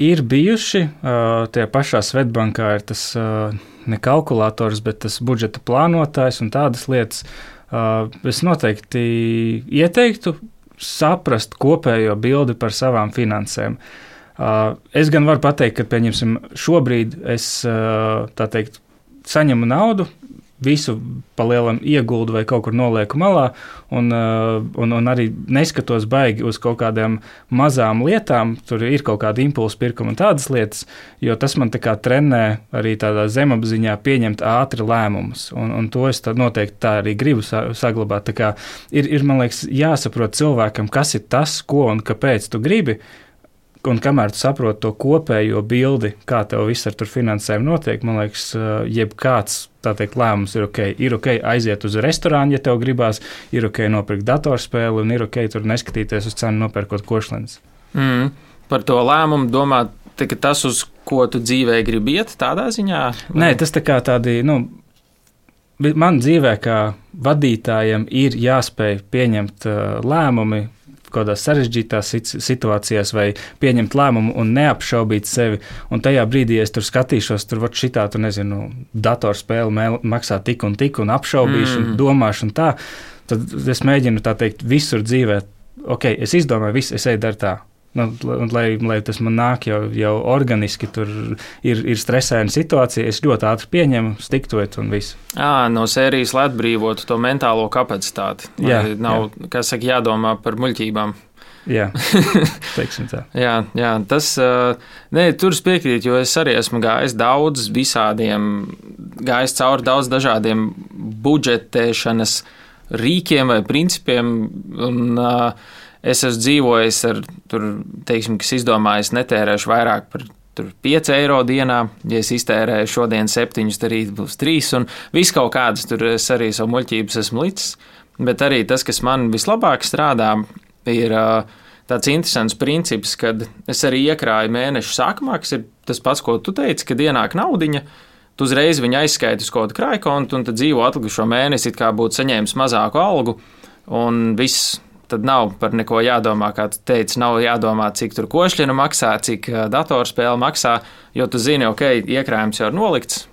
S1: Ir bijuši, uh, tie pašā Svetbankā ir tas uh, ne kalkulators, bet tas budžeta plānotājs un tādas lietas. Uh, es noteikti ieteiktu saprast kopējo bildi par savām finansēm. Uh, es gan varu pateikt, ka, pieņemsim, šobrīd es teikt, saņemu naudu, visu palielam ieguldu vai kaut kur nolieku malā, un, uh, un, un arī neskatos baigi uz kaut kādām mazām lietām. Tur ir kaut kāda impulsa pirkuma un tādas lietas, jo tas man kā trenē arī tādā zemapziņā pieņemt ātri lēmumus, un, un to es noteikti tā arī gribu saglabāt. Tā kā ir, ir, man liekas, jāsaprot cilvēkam, kas ir tas, ko un kāpēc tu gribi. Un kamēr tu saproti to kopējo bildi, kā tev viss ar finansēm notiek, man liekas, jebkāds teikt, lēmums ir ok. Ir ok aiziet uz restorānu, ja tev gribās, ir ok nopirkt datorspēli, un ir ok tur neskatīties uz cenu, nopērkot košlēnas.
S3: Mm, par to lēmumu domāt, tas, uz ko tu dzīvē gribi iet, tādā ziņā?
S1: Vai? Nē, tas tā kā tādi. Nu, Man dzīvē, kā vadītājam, ir jāspēj pieņemt uh, lēmumi, kādās sarežģītās situācijās, vai pieņemt lēmumu un neapšaubīt sevi. Un tajā brīdī, ja es tur skatīšos, tur var šitā, tu nezinu, datorspēle maksā tik un tik, un apšaubīšu, mm. un domāšu, un tā, tad es mēģinu tā teikt visur dzīvē. Ok, es izdomāju, visu, es eju darīt tā. Nu, lai, lai tas man nāk jau, jau organiski, tur ir, ir stresaina situācija, es ļoti ātri pieņemu, stiktoju un viss.
S3: À, no sērijas, lai atbrīvotu to mentālo kapacitāti. Jā, nav, jā. kā saka, jādomā par muļķībām.
S1: Jā, (laughs)
S3: jā, jā, tas, nē, tur es piekrītu, jo es arī esmu gājis daudz visādiem, gājis cauri daudz dažādiem budžetēšanas rīkiem vai principiem. Un, uh, Es esmu dzīvojis ar, tur, teiksim, kas izdomājis, netērēšu vairāk par 5 eiro dienā. Ja es iztērēju šodien 7, tad rīt būs 3. Un viss kaut kādas tur es arī savu muļķības esmu licis. Bet arī tas, kas man vislabāk strādā, ir tāds interesants princips, kad es arī iekrāju mēnešu sākumā, kas ir tas pats, ko tu teici, kad ienāk naudiņa. Tu uzreiz viņu aizskaiti uz kaut kādu krājkontu, un tad dzīvo atlikušo mēnesi, kā būtu saņēmis mazāku algu, un viss tad nav par neko jādomā. Kā tu teici, nav jādomā, cik tur košļina maksā, cik datorspēle maksā, jo tu zini, ok, iekrājums jau ir nolikts.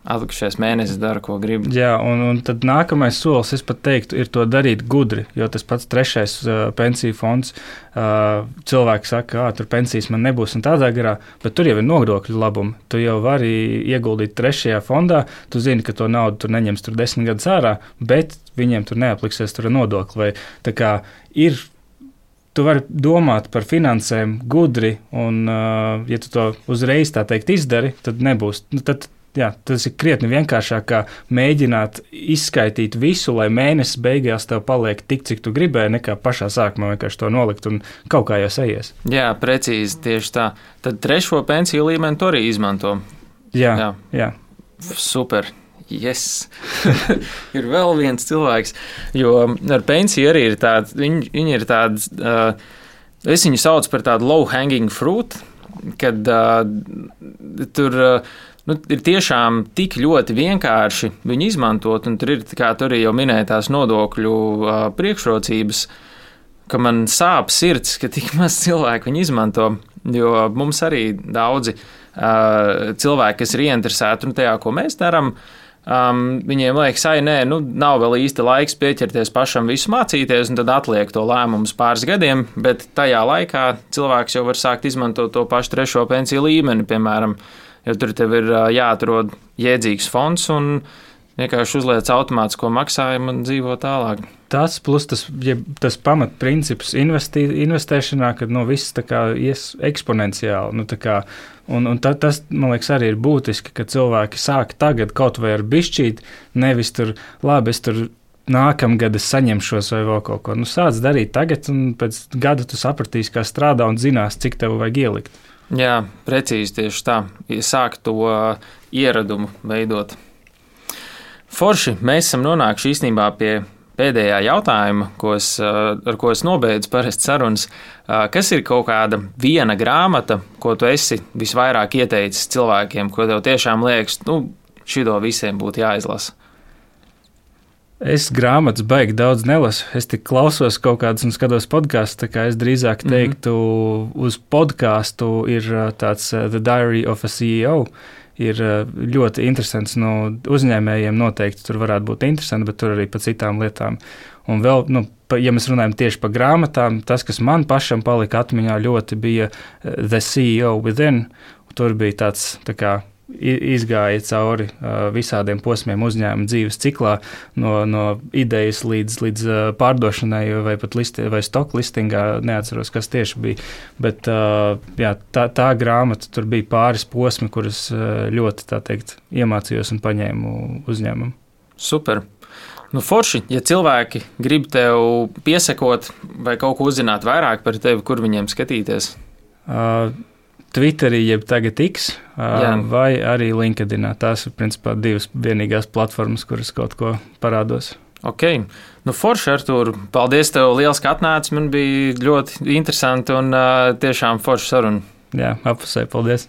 S3: Atlikušais mēnesis dara, ko grib.
S1: Jā, un, un tad nākamais solis, es pat teiktu, ir to darīt gudri. Jo tas pats trešais uh, pensiju fonds, uh, cilvēks saka, ka tur pensijas man nebūs un tādā garā, bet tur jau ir nodokļu labumi. Tu jau vari ieguldīt trešajā fondā, tu zini, ka to naudu tur neņems tur desmit gadus ārā, bet viņiem tur neapliksies tur nodokli. Vai, tā kā ir tu vari domāt par finansēm gudri, un, uh, ja tu to uzreiz tā teikt izdari, tad nebūs. Nu, tad Jā, tas ir krietni vienkāršāk, kā mēģināt izskaidrot visu, lai mēnesis beigās tev paliek tik, cik tu gribēji, nekā pašā sākumā vienkārši to nolikt un kaut kā jau sajies.
S3: Jā, precīzi tieši tā. Tad trešo pensiju līmeni to arī izmanto.
S1: Jā, jā. jā.
S3: super. Yes. (laughs) ir vēl viens cilvēks, jo ar pensiju arī ir tāds, viņi, viņi ir tāds, uh, es viņu saucu par tādu low hanging fruit, kad uh, tur. Uh, nu, ir tiešām tik ļoti vienkārši viņu izmantot, un tur ir, kā tur arī jau minētās, nodokļu uh, priekšrocības, ka man sāp sirds, ka tik (laughs) maz cilvēku viņu izmanto, jo mums arī daudzi uh, cilvēki, kas ir ieinteresēti tajā, ko mēs darām, Um, viņiem liekas, ka nē, nu, nav vēl īsti laiks pieķerties pašam visu mācīties, un tad atliek to lēmumu pāris gadiem, bet tajā laikā cilvēks jau var sākt izmantot to pašu trešo pensiju līmeni, piemēram, uh, jo tur tev ir jāatrod jēdzīgs fonds un vienkārši uzliec automātisko maksājumu un dzīvo tālāk.
S1: tas, plus tas, ja, tas pamatprincips investī, investēšanā, kad nu, viss tā ies eksponenciāli. Nu, kā, un, un ta, tas, man liekas, arī ir būtiski, ka cilvēki sāk tagad kaut vai ar bišķīt, nevis tur, labi, es tur nākamgad es saņemšos vai vēl kaut ko. Nu, sāc darīt tagad, un pēc gada tu sapratīsi, kā strādā un zinās, cik tev vajag ielikt.
S3: Jā, precīzi tieši tā. Sāk to uh, ieradumu veidot. Forši, mēs esam nonākuši īstenībā pie pēdējā jautājuma, ko es, uh, ar ko es nobeidzu parasti sarunas. Uh, kas ir kaut kāda viena grāmata, ko tu esi visvairāk ieteicis cilvēkiem, ko tev tiešām liekas, nu, šito visiem būtu jāizlasa?
S1: Es grāmatas baigi daudz nelasu. Es tik klausos kaut kādas un skatos podkāstus. Tā kā es drīzāk mhm. teiktu, mm -hmm. uz podkāstu ir uh, tāds uh, The Diary of a CEO. Ir uh, ļoti interesants. No uzņēmējiem noteikti tur varētu būt interesanti, bet tur arī par citām lietām. Un vēl, nu, ja mēs runājam tieši par grāmatām, tas, kas man pašam palika atmiņā, ļoti bija The CEO Within. Tur bija tāds tā kā izgāja cauri visādiem posmiem uzņēmuma dzīves ciklā, no, no idejas līdz, līdz pārdošanai vai pat listi, vai stock listingā. Neatceros, kas tieši bija. Bet jā, tā, tā grāmata tur bija pāris posmi, kurus ļoti teikt, iemācījos un paņēmu uzņēmumu.
S3: Super! Nu, forši, ja cilvēki grib tev piesakot vai kaut ko uzzināt vairāk par tevi, kur viņiem skatīties.
S1: Uh, Twitterī, jeb tagad X, Jā. vai arī LinkedIn. Tās ir principā divas vienīgās platformas, kuras kaut ko parādos.
S3: Ok, nu forši ar to. Paldies, tev liels, ka atnāci. Man bija ļoti interesanti un uh, tiešām forši saruna.
S1: Jā, apusē, paldies!